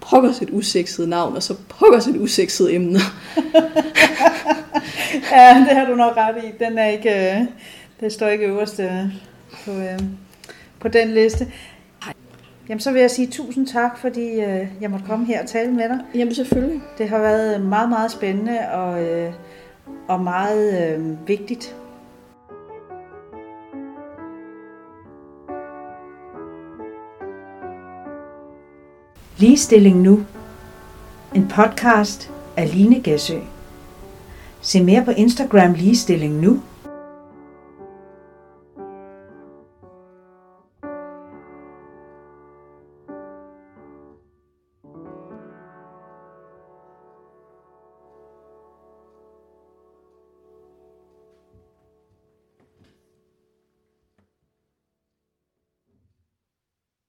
pokkers et usekset navn, og så pokkers et usekset emne.
ja, det har du nok ret i. Den er ikke, øh, det står ikke øverst på, øh, på den liste. Jamen, så vil jeg sige tusind tak, fordi øh, jeg måtte komme her og tale med dig.
Jamen, selvfølgelig.
Det har været meget, meget spændende og, øh, og meget øh, vigtigt. Ligestilling nu. En podcast af Line Gæsø. Se mere på Instagram Ligestilling nu